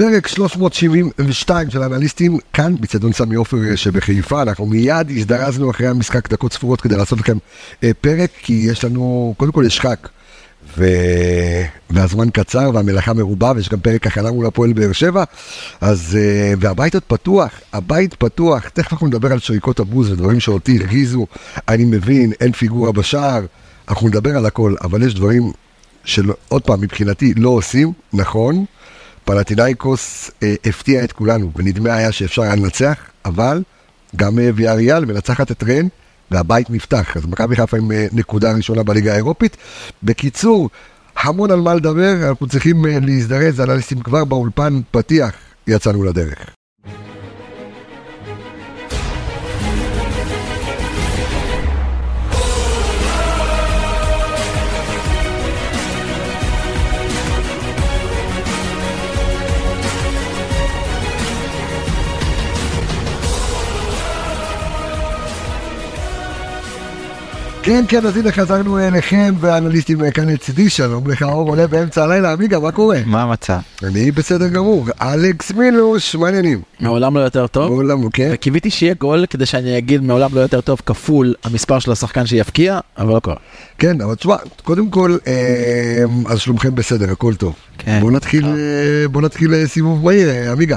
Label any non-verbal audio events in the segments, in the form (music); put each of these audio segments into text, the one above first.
פרק 372 של האנליסטים, כאן בצדון סמי עופר אה, שבחיפה, אנחנו מיד הזדרזנו אחרי המשחק דקות ספורות כדי לעשות לכם אה, פרק, כי יש לנו, קודם כל יש חג, ו... והזמן קצר והמלאכה מרובה, ויש גם פרק הכנה מול הפועל באר שבע, אז, אה, והבית עוד פתוח, הבית פתוח, תכף אנחנו נדבר על שריקות הבוז ודברים שאותי הרגיזו, אני מבין, אין פיגורה בשער, אנחנו נדבר על הכל, אבל יש דברים שעוד פעם, מבחינתי לא עושים, נכון, פלטינאיקוס אה, הפתיע את כולנו, ונדמה היה שאפשר היה לנצח, אבל גם אה, ויאריאל מנצחת את רן, והבית נפתח, אז מכבי חיפה עם אה, נקודה ראשונה בליגה האירופית. בקיצור, המון על מה לדבר, אנחנו צריכים אה, להזדרז, אנליסטים כבר באולפן פתיח, יצאנו לדרך. כן, כן, אז הנה חזרנו אליכם, והאנליסטים אה, כאן לצידי, שלום לך, אור עולה באמצע הלילה, עמיגה, מה קורה? מה המצב? אני בסדר גמור, אלכס מילוש, מה העניינים? מעולם לא יותר טוב. מעולם, כן. וקיוויתי שיהיה גול כדי שאני אגיד מעולם לא יותר טוב כפול המספר של השחקן שיפקיע, אבל לא קורה. כן, אבל תשמע, קודם כל, אה, אז שלומכם בסדר, הכל טוב. כן. בוא נתחיל, אה, בוא נתחיל אה, סיבוב מהיר, אה, עמיגה.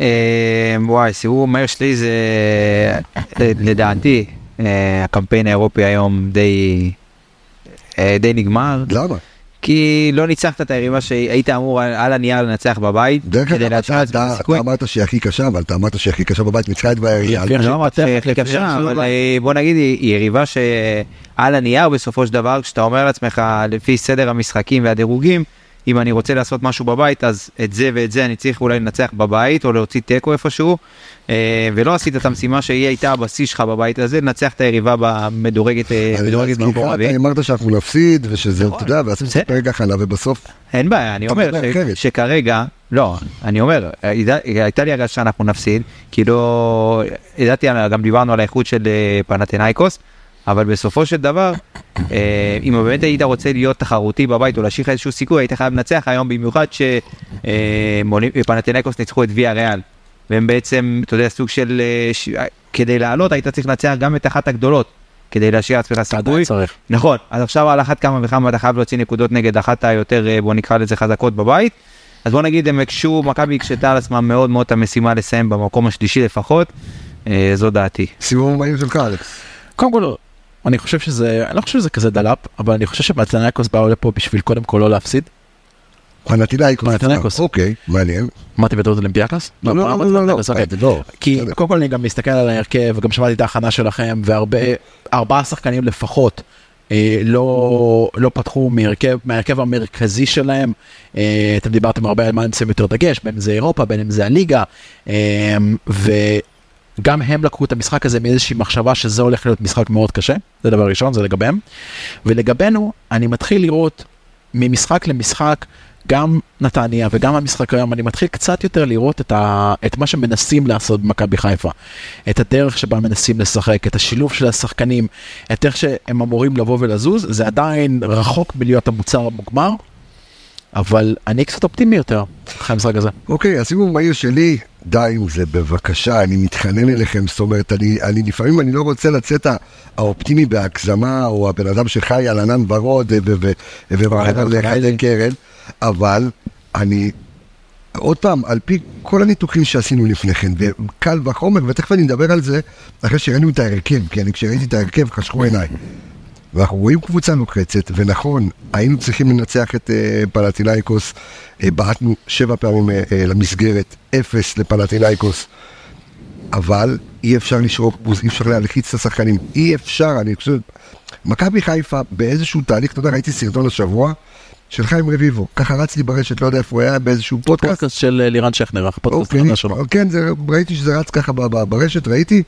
אה, וואי, סיבוב מהיר שלי זה אה, לדעתי אה, הקמפיין האירופי היום די אה, די נגמר למה? כי לא ניצחת את היריבה שהיית אמור על- הנייר לנצח בבית דרך אגב, אתה- אתה. אתה אמרת שהיא הכי קשה, אבל אתה אמרת שהיא הכי קשה בבית, ניצחה את. לפי לא אמרתי תכף, שהיא הכי קשה, איך אבל אה, בוא נגיד היא יריבה שעל הנייר בסופו של דבר כשאתה אומר לעצמך לפי סדר המשחקים והדירוגים אם אני רוצה לעשות משהו בבית אז את זה ואת זה אני צריך אולי לנצח בבית או להוציא תיקו איפשהו אה, ולא עשית את המשימה שהיא הייתה הבסיס שלך בבית הזה לנצח את היריבה במדורגת אה, אני- מדורגת רביעי. אתה אמרת שאנחנו נפסיד, ושזה, נכון. אתה יודע, ועשינו בסדר. פרק הכנה, ובסוף, אין בעיה, אני אומר. שכרגע, לא, אני אומר, הייתה- לי הרגשה שאנחנו נפסיד, כי לא, ידעתי, גם דיברנו על האיכות של אה, פנתנאיקוס, אבל בסופו של דבר, אה, אם באמת היית רוצה להיות תחרותי בבית או להשאיר איזשהו סיכוי, היית חייב לנצח היום, במיוחד שפנתנאיקוס ניצחו את ויה ריאל, והם בעצם, אתה יודע, סוג של, אה, ש- כדי לעלות היית צריך לנצח גם את אחת הגדולות, כדי להשאיר לעצמך סיכוי. נכון, אז עכשיו על אחת כמה וכמה אתה חייב להוציא נקודות נגד אחת היותר, אה, בוא נקרא לזה חזקות בבית. אז בוא נגיד הם הקשו, מכבי הקשתה על עצמם מאוד מאוד את המשימה לסיים במקום השלישי לפחות, אה, זו דעתי. סיבוב מהיר שלך, אלכס. קודם כל, אני חושב שזה, אני לא חושב שזה כזה דלאפ, אבל אני חושב שמתנאיקוס באו לפה בשביל קודם כל לא להפסיד. פנטינאיקוס. פנתינאיקוס. אוקיי, מעניין. אמרתי בטעות אולימפיאקוס? לא, לא, לא, לא, לא, אוקיי. לא. כי. קודם כל אני גם מסתכל על ההרכב וגם שמעתי את ההכנה שלכם והרבה, ארבעה שחקנים לפחות. אה, לא, לא פתחו מהרכב, מהרכב המרכזי שלהם, אה, אתם דיברתם הרבה על מה הם שמים יותר דגש, בין אם זה אירופה, בין אם זה הליגה, אה, וגם הם לקחו את המשחק הזה מאיזושהי מחשבה שזה הולך להיות משחק מאוד קשה, זה דבר ראשון, זה לגביהם. ולגבינו, אני מתחיל לראות ממשחק למשחק, גם נתניה וגם המשחק היום, אני מתחיל קצת יותר לראות את, ה, את מה שמנסים לעשות במכבי חיפה. את הדרך שבה מנסים לשחק, את השילוב של השחקנים, את איך שהם אמורים לבוא ולזוז, זה עדיין רחוק מלהיות המוצר המוגמר, אבל אני קצת אופטימי יותר אחרי המשחק הזה. אוקיי, הסיבוב המהיר שלי, די עם זה, בבקשה, אני מתחנן אליכם, זאת אומרת, אני, אני לפעמים אני לא רוצה לצאת האופטימי בהגזמה, או הבן אדם שחי על ענן ורוד ו- ו- ומעבר לחיילי קרן, אבל אני, עוד פעם, על פי כל הניתוחים שעשינו לפני כן, וקל וחומר, ותכף אני אדבר על זה, אחרי שראינו את ההרכב, כי אני כשראיתי את ההרכב חשכו עיניי. ואנחנו רואים קבוצה לוחצת, ונכון, היינו צריכים לנצח את uh, פלטינאיקוס, uh, בעטנו שבע פעמים uh, למסגרת, אפס לפלטינאיקוס, אבל אי אפשר לשרוק בוז, אי אפשר להלחיץ את השחקנים, אי אפשר, אני חושב, מכבי חיפה באיזשהו תהליך, אתה יודע, ראיתי סרטון השבוע של חיים רביבו, ככה רץ לי ברשת, לא יודע איפה הוא היה, באיזשהו פודקאסט, פודקאסט של אה, לירן שכנר, הפודקאסט אוקיי, החדש שלו. כן, זה, ראיתי שזה רץ ככה ב- ב- ברשת, ראיתי.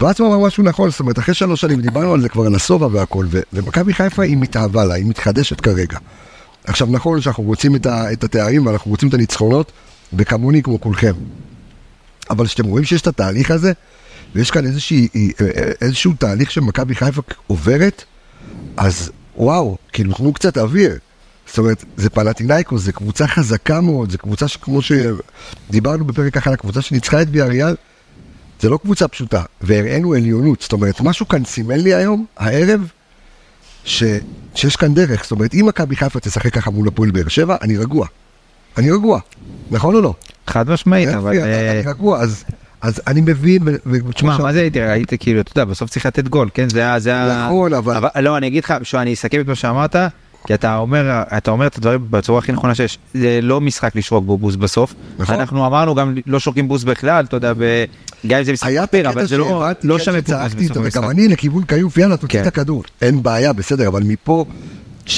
ואז הוא אמר משהו נכון, זאת אומרת, אחרי שלוש שנים דיברנו על זה כבר נסובה והכל, ומכבי חיפה היא מתאהבה לה, היא מתחדשת כרגע. עכשיו נכון שאנחנו רוצים את, ה- את התארים ואנחנו רוצים את הניצחונות, וכמוני כמו כולכם. אבל כשאתם רואים שיש את התהליך הזה, ויש כאן איזושהי, איזשהו תהליך שמכבי חיפה עוברת, אז וואו, כאילו תנו קצת אוויר. זאת אומרת, זה פלטינאיקוס, זה קבוצה חזקה מאוד, זה קבוצה שכמו שדיברנו בפרק אחר, הקבוצה שניצחה את ויאריאל, זה לא קבוצה פשוטה, והראינו עליונות, זאת אומרת, משהו כאן סימן לי היום, הערב, ש, שיש כאן דרך, זאת אומרת, אם מכבי חיפה תשחק ככה מול הפועל באר שבע, אני רגוע. אני רגוע, נכון או לא? חד משמעית, אבל... יופי, אה, אני רגוע, אז, אז אני מבין, תשמע, מה זה הייתי, הייתי כאילו, אתה יודע, בסוף צריך לתת גול, כן? זה ה... זה ה- נכון, אבל-. לא, אני אגיד לך, אני אסכם את מה שאמרת, כי אתה אומר, אתה אומר את הדברים בצורה הכי נכונה שיש. זה לא משחק לשרוק בו בוז בסוף. נכון. אנחנו אמרנו גם לא שורקים בוז בכלל, אתה יודע, ב- גם אם זה משחק פיר, אבל זה לא לא שווה פה בסוף איתו. וגם אני לכיוון כיוף, יאללה, תוציא כן. את הכדור. אין בעיה, בסדר, אבל מפה,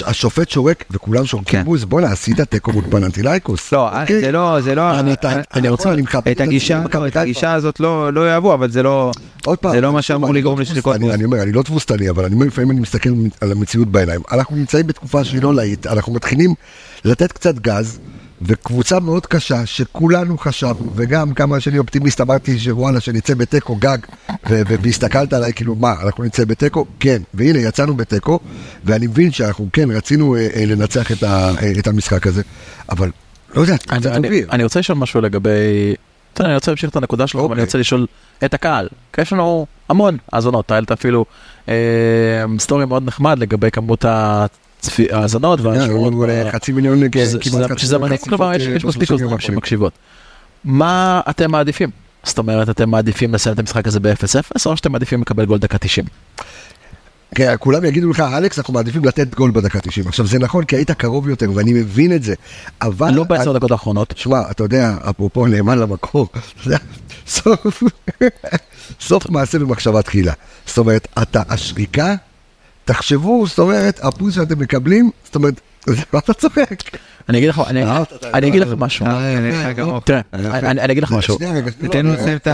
השופט שורק וכולם שורקים כן. בוז, בואנה, עשית תיקו מול פננטילאיקוס. לא, אוקיי? זה לא, זה לא, אני- אה, רוצה- אני מכבד את הגישה, את. הגישה הזאת לא לא יאהבו, אבל זה לא, עוד פעם, זה לא מה שאמור לגרום לא לשריקות בוז. אני אומר, אני לא תבוסתני, אבל אני אומר, לפעמים אני מסתכל על המציאות בעיניים. אנחנו נמצאים בתקופה שהיא לא להיט, אנחנו מתחילים לתת קצת גז, וקבוצה מאוד קשה, שכולנו חשבנו, וגם כמה שאני אופטימיסט, אמרתי שוואלה, שנצא בתיקו גג, ו- והסתכלת עליי, כאילו, מה, אנחנו נצא בתיקו? כן, והנה, יצאנו בתיקו, ואני מבין שאנחנו, כן, רצינו אה, אה, לנצח את, ה- אה, את המשחק הזה, אבל, לא יודע, אני- קצת אני-. אני רוצה לשאול משהו לגבי... יודע, אני רוצה להמשיך את הנקודה שלך, אוקיי. אני רוצה לשאול את הקהל. כי יש לנו המון האזנות, העלת אפילו אה, סטורי מאוד נחמד לגבי כמות הצפי- ההאזנות אה, והשיעורות. עוד, אה, חצי מיליון, כמעט שזה- מדהים, כלומר יש מספיק אוזניים האחרונים. שמקשיבות. מה אתם מעדיפים? זאת אומרת, אתם מעדיפים לסיים את המשחק הזה ב-0-0, או שאתם מעדיפים לקבל גול דקה 90? כן, כולם יגידו לך, אלכס, אנחנו מעדיפים לתת גול בדקה 90. עכשיו, זה נכון, כי היית קרוב יותר, ואני מבין את זה, אבל... לא בעשר דקות האחרונות. שמע, אתה יודע, אפרופו נאמן למקור, סוף מעשה במחשבה תחילה. זאת אומרת, אתה, השריקה, תחשבו, זאת אומרת, הפוס שאתם מקבלים, זאת אומרת, זה מה אתה צוחק? אני אגיד לך, אני- אגיד משהו. אה, אני תראה, אגיד לך משהו. תן לו לסיים את.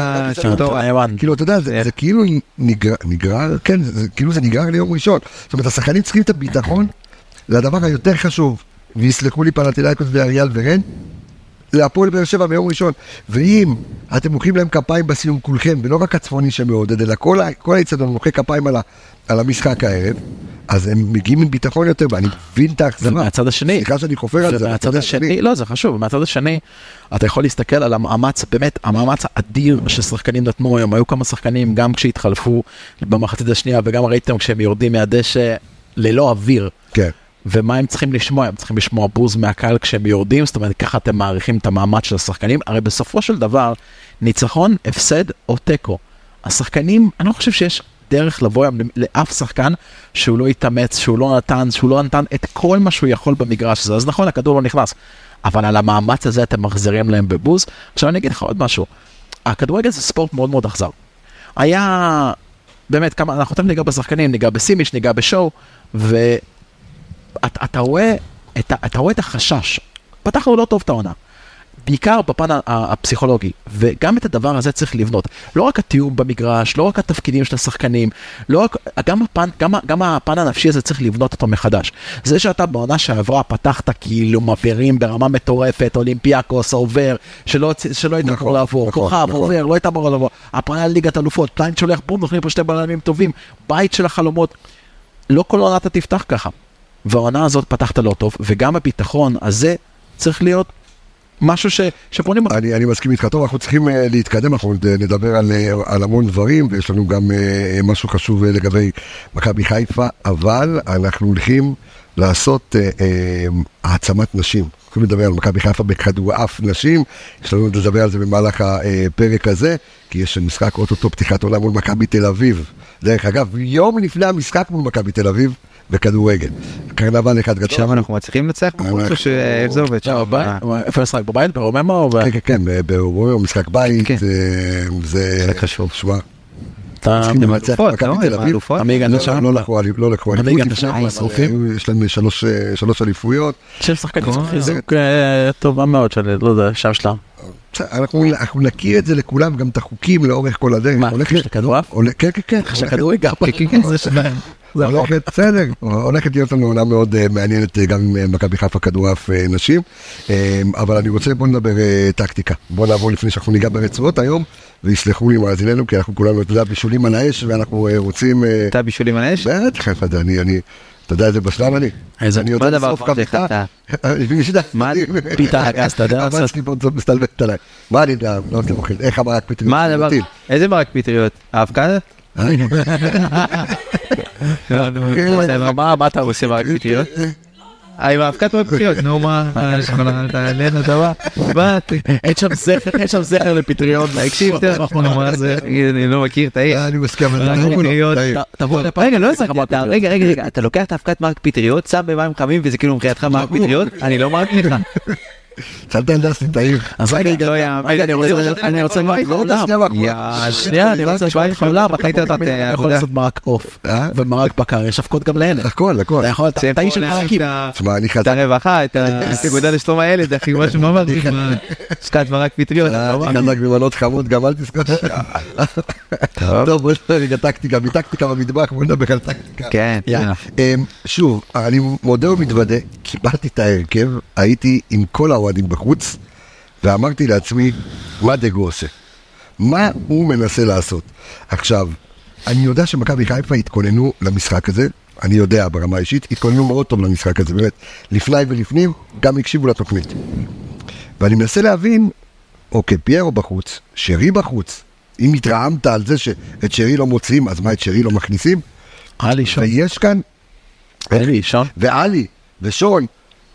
נאמן. כאילו, אתה יודע, זה, זה כאילו נגרר, כן, זה, כאילו זה נגרר ליום ראשון. זאת אומרת, השחקנים צריכים את הביטחון לדבר היותר חשוב, ויסלחו לי פנטילאיקוס ואריאל ורן, להפועל באר שבע ביום ראשון. ואם אתם מוחאים להם כפיים בסיום כולכם, ולא רק הצפוני שמעודד, אלא כל, האיצטדיון מוחא כפיים על, ה, על המשחק הערב, אז הם מגיעים עם ביטחון יותר, ואני מבין את האכזבה. ומהצד השני, סליחה שאני חופר על זה. ומהצד יודע, השני, לא זה חשוב, מהצד השני אתה יכול להסתכל על המאמץ, באמת המאמץ האדיר ששחקנים נתנו היום, היו כמה שחקנים גם כשהתחלפו במחצית השנייה וגם ראיתם כשהם יורדים מהדשא ללא אוויר. כן. ומה הם צריכים לשמוע? הם צריכים לשמוע בוז מהקהל כשהם יורדים, זאת אומרת ככה אתם מעריכים את המאמץ של השחקנים, הרי בסופו של דבר ניצחון, הפסד או תיקו. השחקנים, אני לא חושב שיש דרך לבוא לאף שחקן שהוא לא התאמץ, שהוא לא נתן, שהוא לא נתן את כל מה שהוא יכול במגרש הזה, אז נכון הכדור לא נכנס, אבל על המאמץ הזה אתם מחזירים להם בבוז. עכשיו אני אגיד לך עוד משהו, הכדורגל זה ספורט מאוד מאוד אכזר. היה באמת כמה, אנחנו תכף ניגע בשחקנים, ניגע בסימיץ', ניגע בשואו, ו... אתה, אתה, רואה רואה את החשש. פתחנו לא טוב את העונה. בעיקר בפן הפסיכולוגי, וגם את הדבר הזה צריך לבנות. לא רק התיאום במגרש, לא רק התפקידים של השחקנים, לא רק, גם הפן, גם, גם הפן הנפשי הזה צריך לבנות אותו מחדש. זה שאתה בעונה שעברה פתחת כאילו מבעירים ברמה מטורפת, אולימפיאקוס עובר, שלא, שלא היית נכון, אמור לעבור, נכון, כוכב נכון. עובר, לא היית אמור לעבור, הפעלה ליגת אלופות, פליין שולח בום, נותנים פה שתי בלמים טובים, בית של החלומות. לא כל עונה אתה תפתח ככה. והעונה הזאת פתחת לא טוב, וגם הביטחון הזה צריך להיות משהו ש, שפונים... אני, אני מסכים איתך, טוב, אנחנו צריכים אה, להתקדם, אנחנו אה, נדבר על, אה, על המון דברים, ויש לנו גם משהו חשוב לגבי מכבי חיפה, אבל אנחנו הולכים לעשות העצמת נשים. אנחנו לדבר על מכבי חיפה בכדורעף נשים, יש לנו לדבר על זה במהלך הפרק הזה, כי יש משחק אוטוטו פתיחת עולם מול מכבי תל אביב. דרך אגב, יום לפני המשחק מול מכבי תל אביב בכדורגל. קרנבל אחד גדול. שם אנחנו מצליחים לנצח בחוץ או שאיך זה עובד? עכשיו, שם? בבית? איפה לשחק? בבית? ברוממה או ב... כן, כן, כן, ברומאו, משחק בית, כן. אה, זה משחק חשוב. אתה... אלופות, לא? תל עם אביב. אלופות? עמי הגעת לא? לא לקחו אליפות, לא לקחו אליפות, שרופים? אה, יש להם שלוש, אה, שלוש אליפויות. של שחקנים כל- חיזוק אה, טובה מאוד של, לא יודע, שם שלם. אנחנו נכיר את זה לכולם, גם את החוקים לאורך כל הדרך. מה, כדורעף? כן, כן, כן. כדורגל? כן, כן, כן, זה שלהם. הולכת, בסדר, הולכת להיות לנו עונה מאוד אה, מעניינת גם עם מכבי חיפה כדורעף נשים, אבל אני רוצה, בוא נדבר טקטיקה. בוא נעבור לפני שאנחנו ניגע ברצועות היום, ויסלחו לי מאזיננו, כי אנחנו כולנו, אתה יודע, בישולים על האש, ואנחנו אה, רוצים... אה, אתה בישולים על האש? בטח, אתה, אני, אני, אתה יודע איזה בשלן אני? איזה- אני מה יודע הדבר בשביל שידע. מה? פיתה אגס, אתה יודע הבת לעשות? שלי פה מסתלבטת עליי. מה אני יודע, לא עושה אוכל, איך המרק פטריות? מה הדבר? איזה מרק פטריות? האבקה? אה, (laughs) מה מה אתה עושה? עושה מרק פטריות? אה, עם האבקת פטריות, נו מה, אה, יש לך תעלנה דבר? מה, ת- אין שם זכר, אין שם זכר לפטריות. (laughs) תקשיב, תראה, נו, מה זה, אני לא מכיר את העיר. אה, אני מסכים, אתה לא. תבוא לפה. רגע, לא אתה- רגע, רגע, רגע, אתה לוקח את האבקת מרק פטריות, שם במים חמים וזה כאילו מבחינתך מרק פטריות? אני לא מרק לך. ילדה עשית טעים. אז רגע, לא יאמן. רגע, אני רוצה, רוצה מרק עולם. שנייה, אני רוצה מרק עולם. אתה אה, יכול לעשות מרק עוף אה? ומרק בקר, יש אבקות גם לאלה. הכל, הכל. אתה יכול, אתה איש של מרקים. תשמע, אני את חזק. הרווחה, את האגודה לשלום הילד, אחי, משהו ממש, השקעת מרק פטריות. אני חזק במנות חמות, גם אל תזכור. טוב, בוא נדבר רגע טקטיקה, מטקטיקה במטבח, בוא נדבר על טקטיקה. כן, יאללה. אמ, שוב, אני מודה ומתוודה, קיבלתי את ההרכב, הייתי עם כל האוהדים בחוץ, ואמרתי לעצמי, מה דגו עושה? מה הוא מנסה לעשות? עכשיו, אני יודע שמכבי חיפה התכוננו למשחק הזה, אני יודע ברמה האישית, התכוננו מאוד טוב למשחק הזה, באמת, לפני ולפנים, גם הקשיבו לתוכנית. ואני מנסה להבין, אוקיי, פיירו בחוץ, שרי בחוץ, אם התרעמת על זה שאת שרי לא מוציאים, אז מה, את שרי לא מכניסים? היה לי שון. ויש כאן היה לי שון. ועלי, ושון,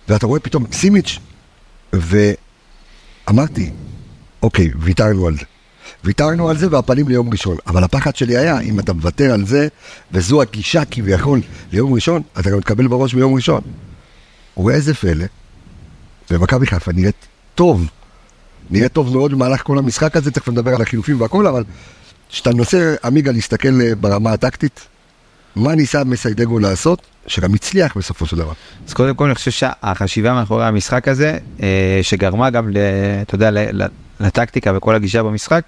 ואתה רואה פתאום סימיץ', ואמרתי, אוקיי, ויתרנו על זה. ויתרנו על זה והפנים ליום ראשון. אבל הפחד שלי היה, אם אתה מוותר על זה, וזו הגישה כביכול ליום ראשון, אתה גם תקבל בראש ביום ראשון. וראה איזה פלא, ומכבי חיפה נראית טוב. נראית טוב מאוד במהלך כל המשחק הזה, תכף נדבר על החילופים והכל, אבל כשאתה מנסה, עמיגה, להסתכל אה, ברמה הטקטית, מה ניסה מסיידגו לעשות, שגם הצליח בסופו של דבר. אז קודם כל אני חושב שהחשיבה מאחורי המשחק הזה, אה, שגרמה גם, אתה יודע, לטקטיקה וכל הגישה במשחק,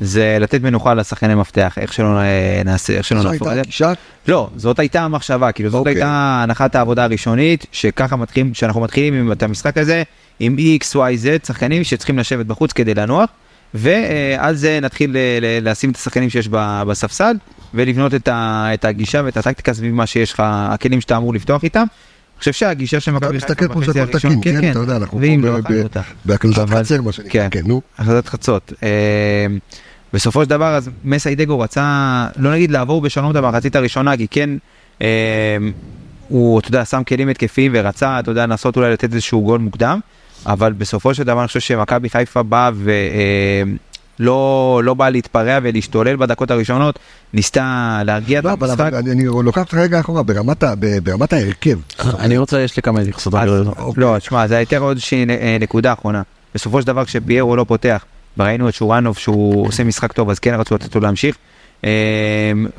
זה לתת מנוחה לשחקני מפתח, איך שלא אה, נעשה, איך שלא זו נהפוך את הייתה זה. הגישה, לא, זאת הייתה המחשבה, כאילו זאת אוקיי. הייתה הנחת העבודה הראשונית, שככה מתחילים, שאנחנו מתחילים עם את המשחק הזה, עם X, Y, Z, שחקנים שצריכים לשבת בחוץ כדי לנוח, ועל זה נתחיל ל- ל- לשים את השחקנים שיש בספסל, ולבנות את ה- את הגישה ואת הטקטיקה סביב מה שיש לך, הכלים שאתה אמור לפתוח איתם. אני חושב שהגישה של מכבי אתה מסתכל פה בחצי הראשון- תקין, כן, אתה יודע, אנחנו פה לא. בהקלטת חצר, מה שנקרא, כן. כן, נו. החלטת חצות. אה, בסופו של דבר אז מסיידגו רצה לא נגיד לעבור בשלום את המחצית הראשונה כי כן אה, הוא אתה יודע שם כלים התקפיים ורצה אתה יודע לנסות אולי לתת איזשהו גול מוקדם אבל בסופו של דבר אני חושב שמכבי חיפה באה ולא לא באה להתפרע ולהשתולל בדקות הראשונות ניסתה להרגיע את לא, אבל המשחק. אבל אני לוקח אותך רגע אחורה, ברמת ה- ב- ברמת ההרכב. (laughs) אני רוצה, יש לי כמה התייחסות. אז- אוקיי. לא, תשמע, זה יותר עוד אה, נקודה אחרונה. בסופו של דבר כשפיירו לא פותח, וראינו את שורנוב שהוא עושה משחק טוב, אז כן רצו לתת לו להמשיך. אה,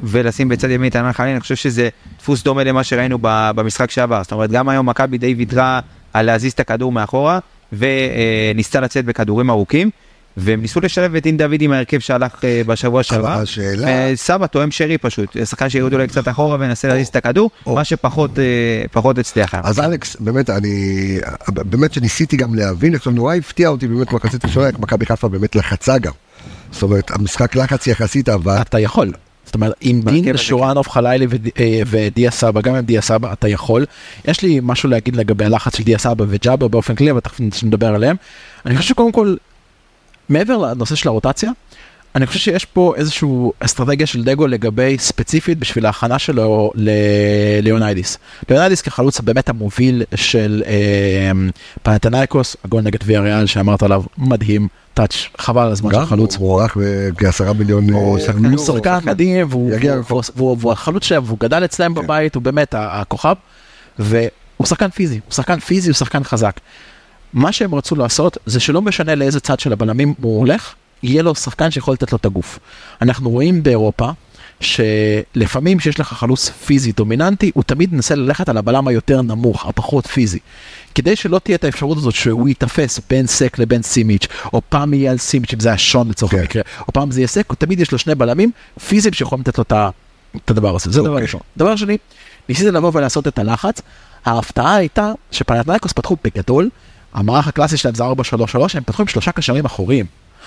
ולשים בצד ימין את ענן חליל, אני חושב שזה דפוס דומה למה שראינו ב- במשחק שעבר. זאת אומרת, גם היום מכבי די ויתרה על להזיז את הכדור מאחורה, וניסתה לצאת בכדורים ארוכים. והם ניסו לשלב את דין דוד עם ההרכב שהלך אה, בשבוע שעבר. השאלה- אה, סבא תואם שרי פשוט, שחקן שירד אולי קצת אחורה וינסה להזיז את הכדור, או. מה שפחות אה, פחות הצליח. אז אלכס, באמת, אני, באמת שניסיתי גם להבין, עכשיו נורא הפתיע אותי באמת מחצית ראשונה, מכבי חיפה באמת לחצה גם. זאת אומרת, המשחק לחץ יחסית עבד, אתה יכול. זאת אומרת, עם דין, הזה, שורנוב, חלילי אה, ודיה סבא, גם עם דיה סבא אתה יכול. יש לי משהו להגיד לגבי הלחץ של דיה סבא וג'אבר באופן כללי, אבל תכף נדבר עליהם. אני חושב שקודם כל, מעבר לנושא של הרוטציה, אני חושב שיש פה איזושהי אסטרטגיה של דגו לגבי ספציפית בשביל ההכנה שלו ל- ליוניידיס. ליוניידיס כחלוץ באמת המוביל של אה, פנתנייקוס, הגול נגד ויה ריאל שאמרת עליו, מדהים, touch, חבל על הזמן של חלוץ. הוא מוערך בכעשרה מיליון הוא אה, שחקן- יורו. הוא שחקן מדהים והוא, החלוץ שלהם והוא גדל אצלם כן. בבית הוא באמת הכוכב והוא שחקן פיזי הוא שחקן פיזי הוא שחקן חזק. מה שהם רצו לעשות זה שלא משנה לאיזה צד של הבלמים הוא הולך יהיה לו שחקן שיכול לתת לו את הגוף. אנחנו רואים באירופה שלפעמים שיש לך חלוץ פיזי דומיננטי הוא תמיד מנסה ללכת על הבלם היותר נמוך הפחות פיזי. כדי שלא תהיה את האפשרות הזאת שהוא ייתפס בין סק לבין סימיץ' או פעם יהיה על סימיץ' אם זה היה שון לצורך כן. המקרה או פעם זה יהיה סק, תמיד יש לו שני בלמים פיזיים שיכולים לתת לו את הדבר הזה, זה דבר אוקיי. ראשון. דבר שני, ניסיתי לבוא ולעשות את הלחץ, ההפתעה הייתה שפנתנייקוס פתחו בגדול, המערך הקלאסי שלהם זה 4-3-3, הם פתחו עם שלושה קשרים אחוריים.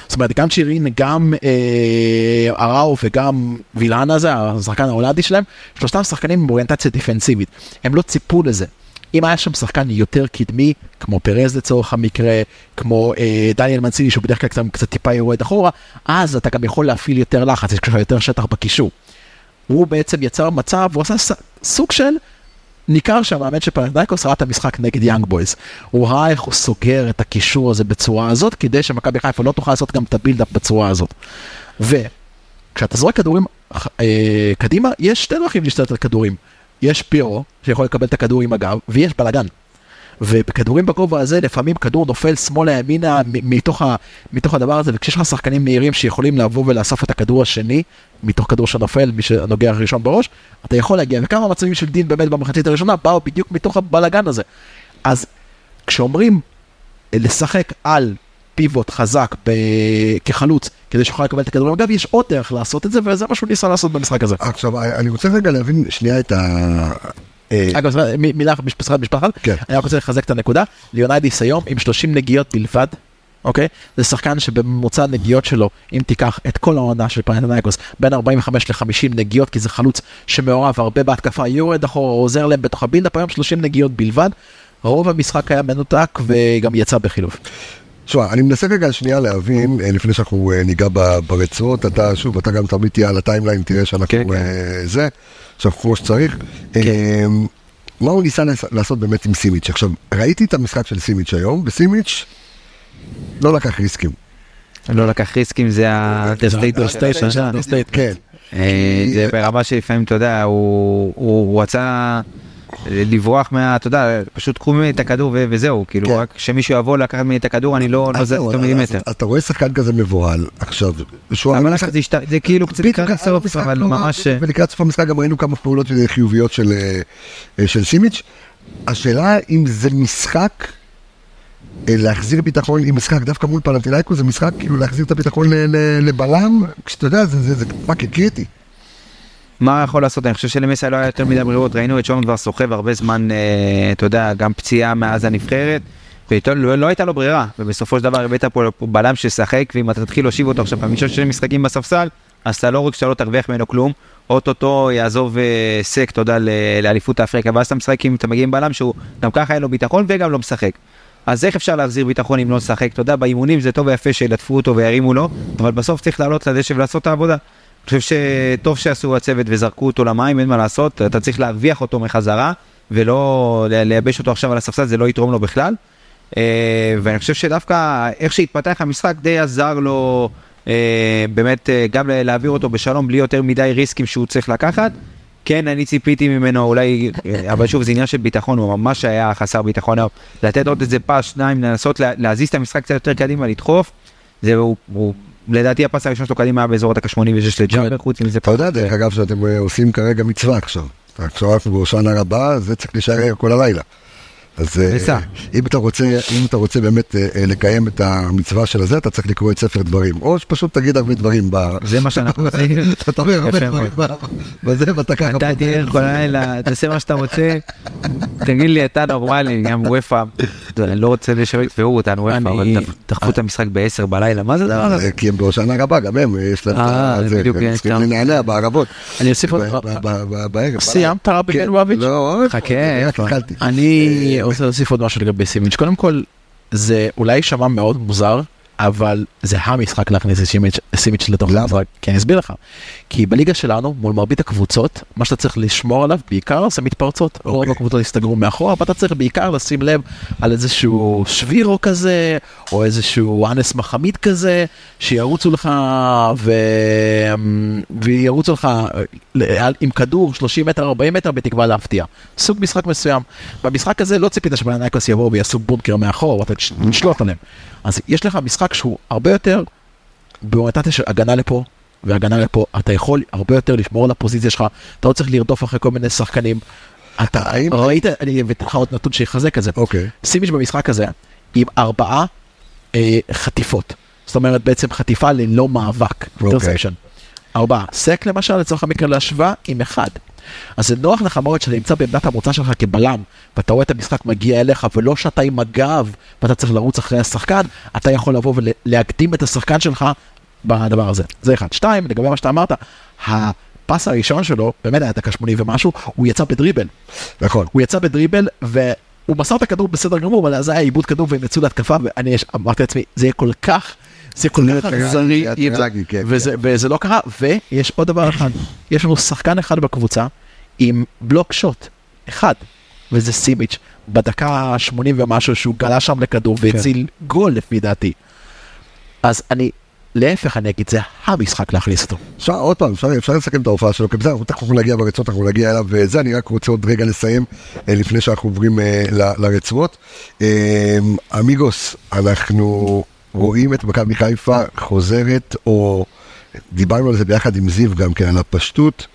זאת אומרת, גם שירין, גם אה, אראו וגם וילאן הזה, השחקן ההולנדי שלהם, שלושתם שחקנים עם אוריינטציה דיפנסיבית. הם לא ציפו לזה. אם היה שם שחקן יותר קדמי, כמו פרז לצורך המקרה, כמו אה, דניאל מנציני שהוא בדרך כלל קצת, קצת טיפה יורד אחורה, אז אתה גם יכול להפעיל יותר לחץ, יש לך יותר שטח בקישור. הוא בעצם יצר מצב, הוא עשה סוג של, ניכר שהמאמן של פנתנייקוס ראה את המשחק נגד יאנג בויז. הוא ראה איך הוא סוגר את הקישור הזה בצורה הזאת, כדי שמכבי חיפה לא תוכל לעשות גם את הבילדאפ בצורה הזאת. וכשאתה זורק כדורים אה, קדימה, יש שתי דרכים להשתלט על כדורים. יש פירו, שיכול לקבל את הכדור עם הגב, ויש בלאגן. ובכדורים בגובה הזה לפעמים כדור נופל שמאלה ימינה מתוך, מתוך הדבר הזה וכשיש לך שחקנים מהירים שיכולים לבוא ולאסוף את הכדור השני מתוך כדור שנופל מי שנוגע ראשון בראש אתה יכול להגיע וכמה מצבים של דין באמת במחצית הראשונה באו בדיוק מתוך הבלאגן הזה אז כשאומרים אה, לשחק על פיבוט חזק ב... כחלוץ כדי שיוכל לקבל את הכדור אגב יש עוד דרך לעשות את זה וזה מה שהוא ניסה לעשות במשחק הזה. עכשיו, אני רוצה רגע להבין שנייה את ה... אה, אגב, מילה אחת, אחד, כן. אני רק רוצה לחזק את הנקודה, ליוניידיס היום עם 30 נגיעות בלבד, אוקיי? זה שחקן שבממוצע הנגיעות שלו, אם תיקח את כל העונה של פנתנייקוס, בין 45 ל-50 נגיעות, כי זה חלוץ שמעורב הרבה בהתקפה, יורד אחורה, עוזר להם בתוך ה build-up, היום 30 נגיעות בלבד. רוב המשחק היה מנותק וגם יצא בחילוף. תשמע, אני מנסה רגע שנייה להבין, אה, לפני שאנחנו אה, ניגע ברצועות, אתה שוב, אתה גם תמיד תהיה על ה timeline, תראה שאנחנו כן, כן. אה, זה, שאנחנו כמו שצריך. אה, מה הוא ניסה לעש- לעשות באמת עם סימיץ'? עכשיו, ראיתי את המשחק של סימיץ' היום, וסימיץ' לא לקח ריסקים. לא לקח ריסקים, זה ה-state כן. אה, זה ברמה שלפעמים, אתה יודע, הוא רצה לברוח מה, אתה יודע, פשוט קחו ממני את הכדור ו- וזהו, כאילו, כן. רק שמישהו יבוא לקחת ממני את הכדור, אני לא לא אז זז זהו, אותו אז- מילימטר. אז אתה רואה שחקן כזה מבוהל, עכשיו, זה השת- זה כאילו קצת לקראת הסוף, אבל ממש... ולקראת סוף המשחק גם ראינו כמה פעולות חיוביות של, אה, אה, של סימיץ'. השאלה אם זה משחק אה, להחזיר ביטחון, אם משחק דווקא מול פנטינאיקו זה משחק כאילו להחזיר את הביטחון לבלם, כשאתה יודע זה- זה זה fucking קריטי. מה יכול לעשות? אני חושב שלמסאי לא היה יותר מדי ברירות, ראינו את שון כבר סוחב הרבה זמן, אה, אתה יודע, גם פציעה מאז הנבחרת, ואיתו לא, הייתה לו ברירה, ובסופו של דבר הבאת פה בלם שישחק, ואם אתה תתחיל להושיב אותו עכשיו חמישה שני משחקים בספסל, אז אתה לא רק שאתה לא תרוויח ממנו כלום, אוטוטו יעזוב אה, סק, אתה יודע, לאליפות אפריקה, ואז אתה משחק עם, אתה מגיע עם בלם שהוא גם ככה אין לו ביטחון וגם לא משחק. אז איך אפשר להחזיר ביטחון אם לא לשחק? אתה יודע, באימונים זה טוב ויפה שילטפו אותו וירימו לו, אבל בסוף צריך לעלות לדשא ולעשות את העבודה. אני חושב שטוב שעשו הצוות וזרקו אותו למים, אין מה לעשות, אתה צריך להרוויח אותו מחזרה, ולא לייבש אותו עכשיו על הספסל, זה לא יתרום לו בכלל. אה, ואני חושב שדווקא איך שהתפתח המשחק די עזר לו אה, באמת אה, גם להעביר אותו בשלום בלי יותר מדי ריסקים שהוא צריך לקחת. כן, אני ציפיתי ממנו אולי, אבל שוב, זה עניין של ביטחון, הוא ממש היה חסר ביטחון. לתת עוד איזה פס, שניים, לנסות לה- להזיז את המשחק קצת יותר קדימה, לדחוף. זה הוא, הוא, לדעתי הפס הראשון שלו קדימה היה באזור הדקה 86 לג'אבר, חוץ מזה. אתה יודע דרך אגב שאתם אה, עושים כרגע מצווה עכשיו. עכשיו אנחנו בהושענא רבה, זה צריך להישאר כל הלילה. אז אה. אם אתה רוצה, אם אתה רוצה באמת אה, אה, לקיים את המצווה של הזה, אתה צריך לקרוא את ספר דברים. או שפשוט תגיד הרבה דברים ב... זה מה שאנחנו (laughs) עושים. אתה אומר הרבה דברים בזה, ואתה ככה... אתה תהיה כל הלילה, תעשה מה שאתה רוצה, תגיד לי, אתה נורמלי, גם וופא, אני לא רוצה לשאול אותנו וופא, אבל דחפו את המשחק ב-10 בלילה, מה זה הדבר הזה? כי הם בהושענא רבה, גם הם, יש להם... את אה, זה בדיוק, הם צריכים. לנענע בערבות. אני אוסיף עוד, בערב. סיימת רבי כן. בנואביץ'? לא, חכה. אני רוצה להוסיף עוד משהו לגבי סימיץ'. קודם כל, זה אולי יישמע מאוד מוזר, אבל זה המשחק להכניס את סימיץ'- לתוך למה? המשחק. כי אני אסביר לך. כי בליגה שלנו, מול מרבית הקבוצות, מה שאתה צריך לשמור עליו בעיקר זה מתפרצות. רוב אוקיי. הקבוצות הסתגרו מאחורה, ואתה צריך בעיקר לשים לב על איזשהו שבירו כזה, או איזשהו אנס מחמיד כזה, שירוצו לך ו... וירוצו לך אה, עם כדור 30 מטר 40 מטר בתקווה להפתיע. סוג משחק מסוים. במשחק הזה לא ציפית שבנאיקוס יבואו ויעשו בונקר מאחור ואתה תש- תשלוט עליהם. אז יש לך משחק שהוא הרבה יותר באוריינטציה של הגנה לפה והגנה לפה. אתה יכול הרבה יותר לשמור על הפוזיציה שלך, אתה לא צריך לרדוף אחרי כל מיני שחקנים. אתה האם- ראית, אני אביא לך עוד נתון שיחזק את זה. אוקיי. סימיץ' במשחק הזה עם ארבעה אה, חטיפות. זאת אומרת בעצם חטיפה ללא מאבק, אוקיי. ארבעה. סק למשל, לצורך המקרה להשוואה, עם אחד. אז זה נוח לך מאוד שאתה נמצא בעמדת המוצא שלך כבלם, ואתה רואה את המשחק מגיע אליך, ולא שאתה עם הגב, ואתה צריך לרוץ אחרי השחקן, אתה יכול לבוא ולהקדים את השחקן שלך בדבר הזה. זה אחד. שתיים, לגבי מה שאתה אמרת, הפס הראשון שלו, באמת היה דקה שמונים ומשהו, הוא יצא בדריבל. נכון. הוא יצא בדריבל, והוא מסר את הכדור בסדר גמור, אבל אז היה עיבוד כדור והם יצאו להתקפה, ואני אמרתי לעצמי, זה יהיה כל כך, זה כל כך אכזרי, כן, וזה- וזה לא קרה, ויש עוד דבר אחד, יש לנו שחקן אחד בקבוצה עם בלוק שוט, אחד, וזה סימיץ', בדקה 80 ומשהו שהוא גלה שם לכדור והציל גול לפי דעתי. אז אני, להפך אני אגיד, זה המשחק להכניס אותו. אפשר עוד פעם, אפשר, אפשר לסכם את ההופעה שלו, כי בסדר, אנחנו תכף נגיע ברצועות, אנחנו נגיע אליו וזה, אני רק רוצה עוד רגע לסיים אה, לפני שאנחנו עוברים אה, ל- לרצועות. אה, אמיגוס, אנחנו רואים את מכבי חיפה חוזרת, או דיברנו על זה ביחד עם זיו גם כן, על הפשטות,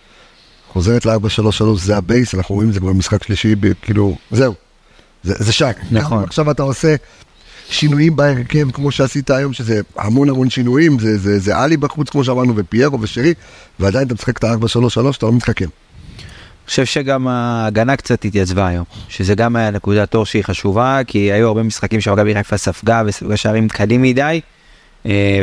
חוזרת ל-4-3-3, זה הבייס, אנחנו רואים את זה כבר במשחק שלישי, כאילו, זהו, זה, זה שק. נכון. עכשיו אתה עושה שינויים בהרכב כמו שעשית היום, שזה המון המון שינויים, זה, זה, זה עלי בחוץ כמו שאמרנו, ופיירו ושרי, ועדיין אתה משחק את ה-4-3-3, אתה לא מתחכם. חושב שגם ההגנה קצת התייצבה היום, שזה גם היה נקודת אור שהיא חשובה, כי היו הרבה משחקים שמכבי חיפה ספגה וספגה שערים קלים מדי,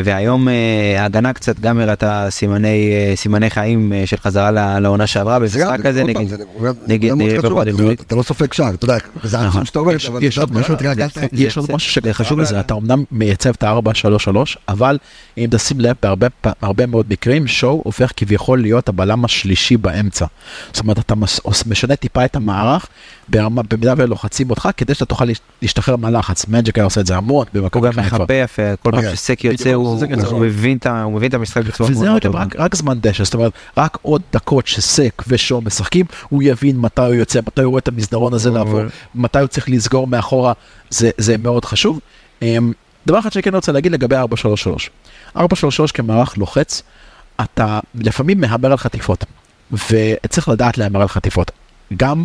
והיום אה, ההגנה קצת גם הראתה סימני, אה, סימני חיים אה, של חזרה לעונה שעברה במשחק הזה נגד, נגד אה, אתה- לא סופג שער, אתה יודע, זה נכון. עצום שאתה אומר, יש- אבל יש עוד משהו, התרגלת, יש עוד זה- משהו שחשוב חשוב. לזה, אתה אמנם מייצב את ה-4-3-3, אבל אם תשים לב, בהרבה מאוד מקרים, שואו הופך כביכול להיות הבלם השלישי באמצע. זאת אומרת, אתה משנה טיפה את המערך, ברמה- במידה ולוחצים אותך, כדי שאתה תוכל להש- להשתחרר מהלחץ. מג'יק היה עושה את זה המון הוא במכבי גם חיפה. מחפה יפה, כל פעם כן. שסק יוצא הוא סק יוצא. הוא מבין את ה- הוא מבין את המשחק בצורה וזה מאוד רק, טובה. רק, רק זמן דשא, זאת אומרת, רק עוד דקות שסק ושואו משחקים, הוא יבין מתי הוא יוצא, מתי הוא רואה את המסדרון הזה לעבור, מתי הוא צריך לסגור מאחורה, זה, זה מאוד חשוב. אמ, דבר אחד שאני כן רוצה להגיד לגבי 433. 433 כמערך לוחץ, אתה לפעמים מהמר על חטיפות, וצריך לדעת להמר על חטיפות. גם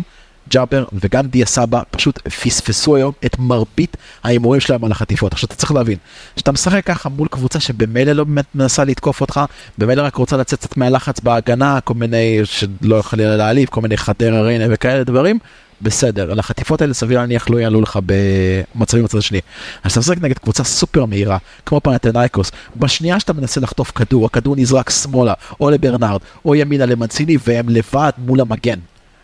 ג'אבר וגם דיה סבא פשוט פספסו היום את מרבית ההימורים שלהם על החטיפות. עכשיו אתה צריך להבין, כשאתה משחק ככה מול קבוצה שבמילא לא באמת מנסה לתקוף אותך, במילא רק רוצה לצאת קצת מהלחץ בהגנה, כל מיני, שלא חלילה להעליב, כל מיני חדרה ריינה וכאלה דברים, בסדר, על החטיפות האלה סביר להניח לא יעלו לך במצבים בצד השני. אז אתה משחק נגד קבוצה סופר מהירה, כמו פנתנייקוס, בשנייה שאתה מנסה לחטוף כדור, הכדור נזרק שמאלה, או לברנרד, או ימינה למנציני, והם לבד מול המגן.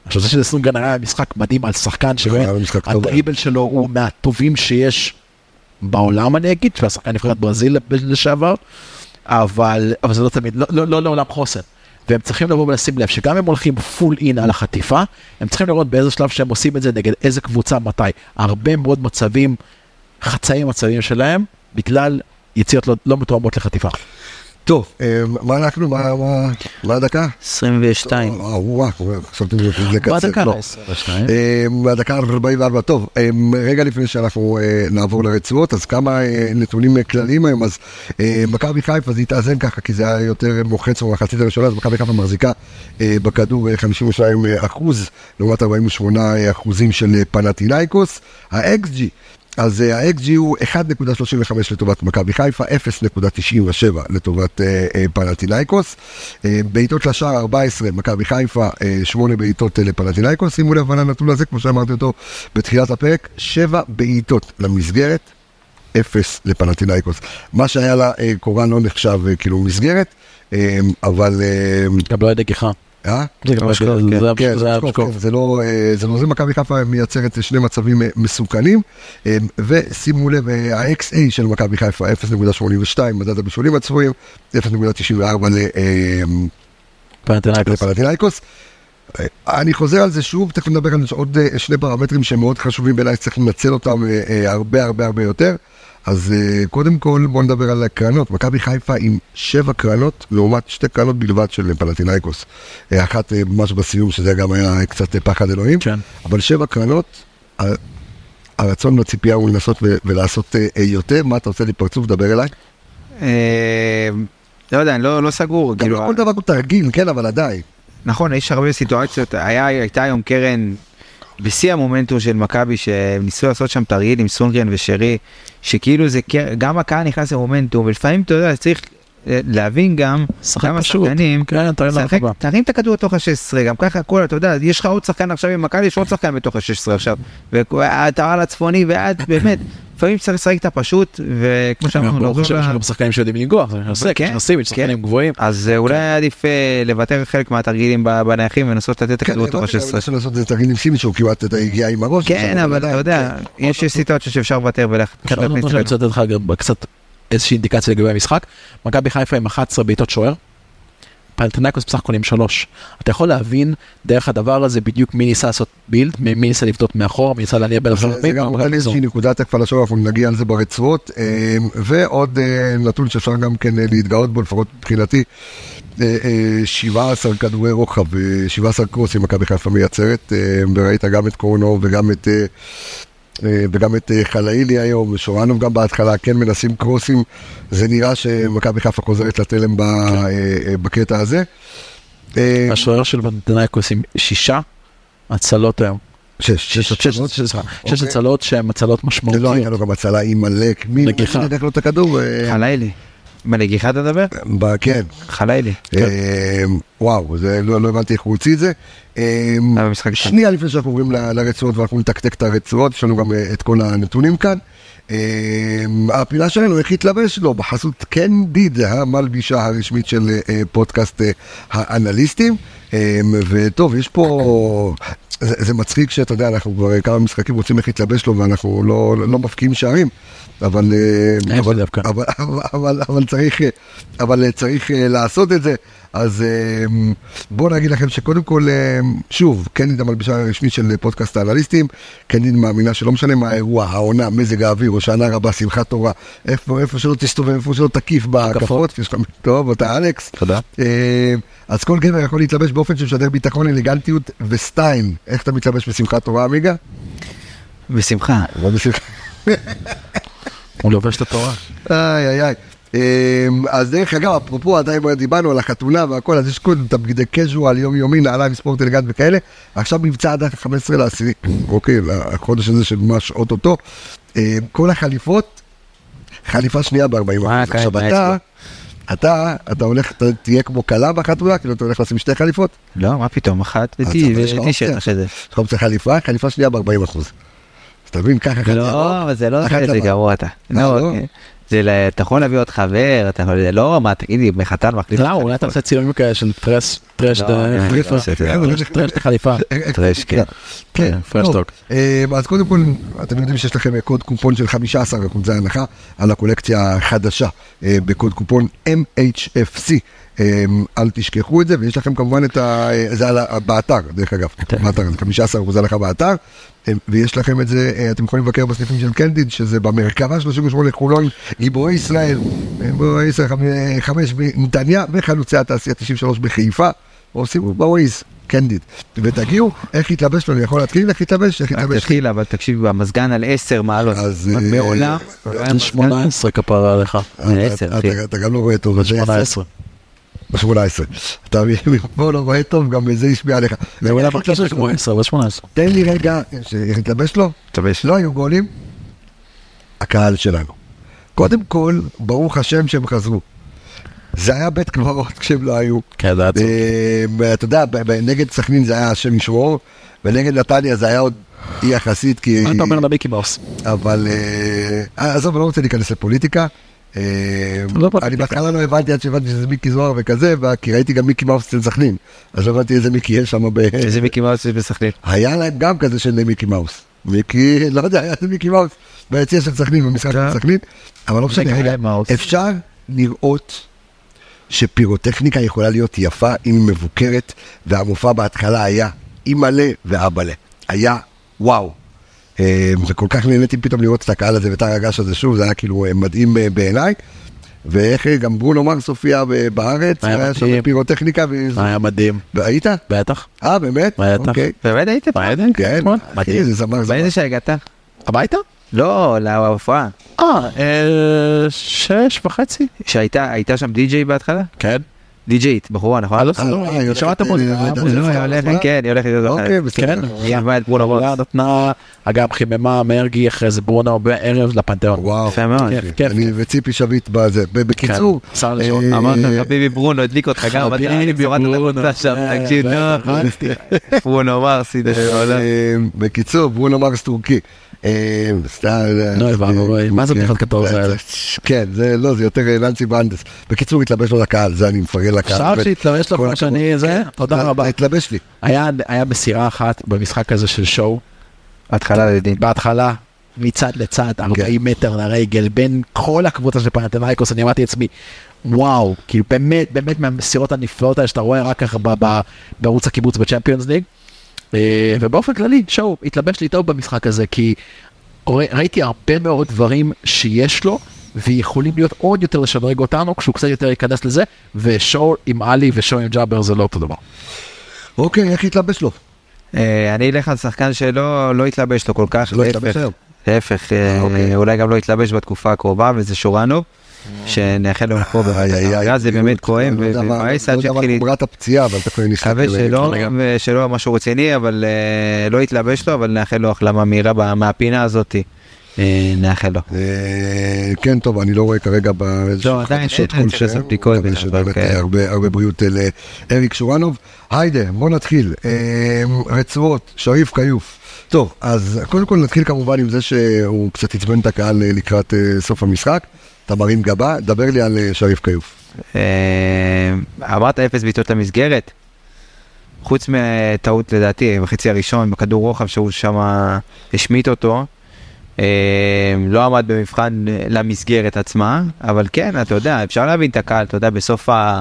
עכשיו זה שזה סונגרן היה משחק מדהים על שחקן שבאמת היה משחק טוב. הדריבל שלו הוא מהטובים שיש בעולם אני אגיד, שהוא היה שחקן נבחרת ברזיל לשעבר, אבל, אבל זה לא תמיד, לא, לא, לא לעולם חוסן. והם צריכים לבוא ולשים לב שגם אם הולכים פול אין על החטיפה, הם צריכים לראות באיזה שלב שהם עושים את זה נגד איזה קבוצה, מתי. הרבה מאוד מצבים, חצאי מצבים שלהם, בגלל יציאות לא, לא מתואמות לחטיפה. טוב, אה, מה אנחנו, מה- הדקה? 22. אה, וואו, חשבתי. בדקה לא. 22. אה, בדקה 44, טוב, אה, רגע לפני שאנחנו נעבור לרצועות, אז כמה נתונים כלליים היום, אז מכבי חיפה זה התאזן ככה, כי זה היה יותר מוחץ במחצית הראשונה, אז מכבי חיפה מחזיקה בכדור אה, 52 אחוז, לעומת 48 אחוזים של פנטינאיקוס. ה-XG, אז ה-XG הוא 1.35 לטובת מכבי חיפה, 0.97 לטובת אה, אה, פנטינאיקוס. אה, בעיטות לשער 14, מכבי חיפה, 8 בעיטות אה, לפנטינאיקוס. שימו לב על הנתון הזה, כמו שאמרתי אותו בתחילת הפרק, 7 בעיטות למסגרת, 0 לפנטינאיקוס. מה שהיה לה אה, קורן לא נחשב אה, כאילו מסגרת, אה, אבל... אה, גם לא היה נגיחה. אה? זה גם זה- כן. כן. כן, זה לא, אה, זה לא זה, מכבי חיפה מייצרת שני מצבים אה, מסוכנים, אה, ושימו לב, ה-XA של מכבי חיפה 0.82, מדד הבישולים הצפויים, 0.94 ל- אה, פנתנאיקוס. לפלטינאיקוס. אני חוזר על זה שוב, תכף נדבר על עוד שני פרמטרים שהם מאוד חשובים בעיניי, שצריך לנצל אותם הרבה הרבה הרבה יותר. אז אה, קודם כל בואו נדבר על הקרנות, מכבי חיפה עם שבע קרנות לעומת שתי קרנות בלבד של פלטינאיקוס. אה, אחת אה, ממש בסיום שזה גם היה קצת פחד אלוהים, כן. אבל שבע קרנות, הרצון והציפייה הוא לנסות ולעשות יותר, מה אתה עושה לי פרצוף, דבר אליי. לא יודע, אני לא לא סגור. כאילו, כל דבר הוא תרגיל, כן, אבל עדיין. נכון, יש הרבה סיטואציות, הייתה היום קרן בשיא המומנטום של מכבי, שניסו לעשות שם תרגיל עם סונגרן ושרי, שכאילו זה, גם הקהל נכנס למומנטום, ולפעמים אתה יודע, צריך אה, להבין גם, גם. השחקנים, כן, לרחבה. תרים את הכדור לתוך ה-16, גם ככה הכל, אתה יודע, יש לך עוד שחקן עכשיו עם מכבי, יש עוד שחקן בתוך ה-16 עכשיו, ואתה על הצפוני, ואת באמת, לפעמים צריך לשחק את הפשוט, וכמו שאמרנו, ברור לחזור שיש ל- גם שחקנים שיודעים לנגוח, זה נושא, כן, נוסעים, שחקנים גבוהים. אז אה, אולי עדיף אה, לוותר חלק מהתרגילים בנייחים ולנסות לתת את כן, הכדור לתוך הבנתי, אבל ה-16. אפשר לעשות את זה תרגיל עם סימי שהוא כמעט הגיע עם הראש. כן, אבל אתה יודע, יש סיטואציות שאפשר לוותר. כן, נתון שאני רוצה לתת לך גם קצת איזושהי אינדיקציה לגבי המשחק. מכבי חיפה עם 11 בעיטות שוער. פלטנקוס בסך הכל עם שלוש. אתה יכול להבין דרך הדבר הזה בדיוק מי ניסה לעשות בילד, מי ניסה לבדות מאחור, מי ניסה להניע בין זה זה גם נותן לי איזושהי נקודת הקפה לשוער, אנחנו נגיע על זה ברצועות. אה, ועוד אה, נתון שאפשר גם כן אה, להתגאות בו, לפחות מבחינתי, אה, אה, 17 כדורי רוחב ו-17 קרוסים מכבי חיפה מייצרת, וראית גם את קורנו וגם את... אה, וגם את אה, חלאילי היום, ושורנוב גם בהתחלה, כן מנסים קרוסים, זה נראה שמכבי חיפה חוזרת לתלם אה, אה, בקטע הזה. השוער של פלטנקוס עם שישה הצלות היום. שש, שש אוקיי. הצלות שהן הצלות לא, היה משמעותיות. לו גם הצלה עם עלק, מי נגיחה. נגח לו את הכדור? חלילי. בנגיחה אתה מדבר? כן, חלילי. וואו, זה לא לא הבנתי איך הוא הוציא את זה. אחד. שנייה לפני שאנחנו עוברים לרצועות ואנחנו נתקתק את הרצועות, יש לנו גם אה, את כל הנתונים כאן. אה, הפינה שלנו, איך התלבש לו, בחסות קנדיד, המלבישה הרשמית של אה, פודקאסט אה, האנליסטים. אה, וטוב, יש פה, זה, זה מצחיק שאתה יודע, אנחנו כבר כמה משחקים רוצים איך להתלבש לו ואנחנו לא, לא מפקיעים שערים. אבל, אבל. אבל, אבל, אבל, אבל צריך, אבל צריך לעשות את זה. אז אה, בואו נגיד לכם שקודם כל, אה, שוב, קנדיד המלבישה הרשמית של פודקאסט האנליסטים, קנדיד מאמינה שלא משנה מה האירוע, העונה, מזג האוויר, הושענא רבה, שמחת תורה, איפה, איפה שלא תסתובב, איפה שלא תקיף בהקפות, יש לך טוב, אתה אלכס. תודה. אה, אז כל גבר יכול להתלבש באופן שמשדר ביטחון, אלגנטיות וסטייל. איך אתה מתלבש בשמחת תורה, עמיגה? בשמחה. לא בשמחה. הוא לובש את התורה. איי איי איי. אמ, אז דרך אגב, אפרופו, עדיין דיברנו על החתונה והכל, אז יש קודם את הבגדי קז'ואל, יומיומי, נעליים, ספורט אלגנט וכאלה. עכשיו מבצע עד ה-15 לעשירי, אוקיי, לחודש הזה של ממש אוטוטו. אמ, כל החליפות, חליפה שנייה ב-40 אה, אחוז. כן, עכשיו אתה, אתה, אתה הולך, אתה תהיה כמו כלה בחתונה, כאילו אתה הולך לשים שתי חליפות, לא, מה פתאום, אחת לך וטישרט אופציה. אחרי זה. יש לך רוצה חליפה, חליפה שנייה ב-40 אחוז. אתה מבין, ככה חליפה. לא, אבל זה לא כזה לבד. גרוע אתה. אה, לא, לא? זה אתה יכול להביא עוד חבר, אתה יכול, לא, מה, תגידי, מחתן מחליף. למה אולי אתה עושה צילומים כאלה של טרש, טרש, לא. לא. טרש חליפה. טרש, כן. כן, פרש טוב. טוק. אה, אז קודם כל, אתם יודעים שיש לכם קוד קופון של 15 אחוזי הנחה על הקולקציה החדשה אה, בקוד קופון MHFC. אה, אל תשכחו את זה, ויש לכם כמובן את ה... אה, זה על ה- באתר, דרך אגב, באתר, זה 15 אחוזי הנחה באתר, אה, ויש לכם את זה, אה, אתם יכולים לבקר בסניפים של קנדיד, שזה במרכבה 38 חולון, גיבורי ישראל, אה, גיבורי ישראל 5 בנתניה, וחלוצי התעשייה 93 בחיפה. או שימו בווייז, קנדיד, ותגיעו, איך להתלבש לו, אני יכול להתחיל איך להתלבש, איך רק להתלבש. תתחיל, אבל תקשיב, המזגן על 10 מעלות. אה, מעולם. אה, לא מזגן- 18 כפרה עליך. אתה- עשר, אתה- אחי. אתה- גם לא רואה טוב, אז זה 18. ב-18. אתה מפה לא רואה טוב, גם זה השפיע עליך. זה אולי להתלבש כמו לו? 10, אבל 18. תן לי רגע, להתלבש לו? תלבש. לא היו גולים, הקהל שלנו. קודם כל, ברוך השם שהם חזרו. זה היה בית קברות כשהם לא היו. כן, זה היה עצוב. אה, אתה יודע, נגד סכנין זה היה השם ישמור, ונגד נתניה זה היה עוד יחסית, כי... מה אתה אומר למיקי מאוס? אבל אה, עזוב, אני לא רוצה להיכנס לפוליטיקה. אה, לא. אני בהתחלה לא הבנתי עד שהבנתי שזה מיקי זוהר וכזה, כי ראיתי גם מיקי מאוס אצל סכנין. אז הבנתי איזה מיקי יש שם. ב- איזה מיקי מאוס יש בסכנין. היה להם גם כזה של מיקי מאוס. מיקי, לא יודע, היה מיקי מאוס ביציע של סכנין, במשחק של סכנין, אבל לא משנה. אפשר לראות שפירוטכניקה יכולה להיות יפה אם היא מבוקרת, והמופע בהתחלה היה אימא'לה ואבא'לה. היה וואו. אה, וכל כך נהניתי פתאום לראות את הקהל הזה ואת הרגש הזה שוב, זה היה כאילו אה, מדהים אה, בעיניי. ואיך אה, גם ברונו מרס הופיע בארץ, היה שם. פירוטכניקה, היה מדהים. והיית? בטח. אה, באמת? בטח. אוקיי. באמת היית? מה כן, אתמול? אחי. זה זמר זמר. באיזה שעה הגעת? הביתה? לא, להופעה. אה, שש וחצי? שהייתה הייתה שם די.ג'יי בהתחלה? כן. די.ג'ית, בחורה, נכון? אה, לא, אה, לא, אה, היא שמעת הולכת, מוזיקה, אה. לא, היא הולכת, כן, היא הולכת אוקיי, בסדר. כן, היא אהבה את ברונו היא מרס. נתנה, אגב, חיממה מרגי אחרי זה ברונו בערב לפנתיאון. וואו. יפה מאוד. כיף, כיף. אני וציפי שביט בזה. בקיצור, כן, שר לשון. אה, אמרת חביבי ברונו הדליק אותך גם, אמרת, חביבי בשורת ברונו. התחתונה שם, אה, תקשיב, אה, (laughs) נו, אה, ברונו מרס. אה, בקיצור, ברונו מרס טורקי. אה, נו, הבנו, אה, מה זה כן. בדיחות כתוב האלה? כן, זה לא, זה יותר אה, ננסי ברנדס. בקיצור, התלבש לו לקהל, זה אני מפרגן לקהל. אפשר. שיתלבש כל כמו. שאני זה? כן, תודה רבה. התלבש לי. היה מסירה אחת במשחק הזה של שואו, התחלה לדין. בהתחלה מצד לצד 40 מטר לרגל בין כל הקבוצה של פנתנאיקוס אני אמרתי לעצמי וואו כאילו באמת באמת מהמסירות הנפלאות האלה שאתה רואה רק ככה בערוץ הקיבוץ בצ'מפיונס ליג. אה, ובאופן כללי שואו התלבש לי טוב במשחק הזה כי ראיתי הרבה מאוד דברים שיש לו ויכולים להיות עוד יותר לשדרג אותנו כשהוא קצת יותר ייכנס לזה ושואו עם עלי ושואו עם ג'אבר זה לא אותו דבר. אוקיי, איך התלבש לו? אה, אני אלך על שחקן שלא לא התלבש לו כל כך, שלא התלבש היום. להפך, אה, אוקיי. אולי גם לא יתלבש בתקופה הקרובה, וזה שורנוב, שנאחל לו איי, איי. זה באמת כואב, לא יודע מה- ומבאס לא עד יודע מה שיתחיל חומרת הפציעה, אבל אתה כבר נשחק. מקווה. שלא, ושלא משהו רציני, אבל אה, לא יתלבש לו, אבל נאחל לו החלמה מהירה מהפינה הזאתי. אה, נאחל לו. אה, כן, טוב, אני לא רואה כרגע באיזשהו חדשות כלשהם. מקווה שבאמת אה, הרבה בריאות לאריק שורנוב. היידה, בוא נתחיל. אה, רצועות, שריף כיוף. טוב, אז קודם כל נתחיל כמובן עם זה שהוא קצת עצבן את הקהל אה, לקראת אה, סוף המשחק. אתה מרים גבה, דבר לי על אה, שריף כיוף. אה, אמרת אפס בעיטות למסגרת, חוץ מטעות לדעתי בחצי הראשון בכדור רוחב שהוא שם השמיט אותו, אה, לא עמד במבחן אה, למסגרת עצמה, אבל כן, אתה יודע, אפשר להבין את הקהל, אתה יודע, בסוף, ה,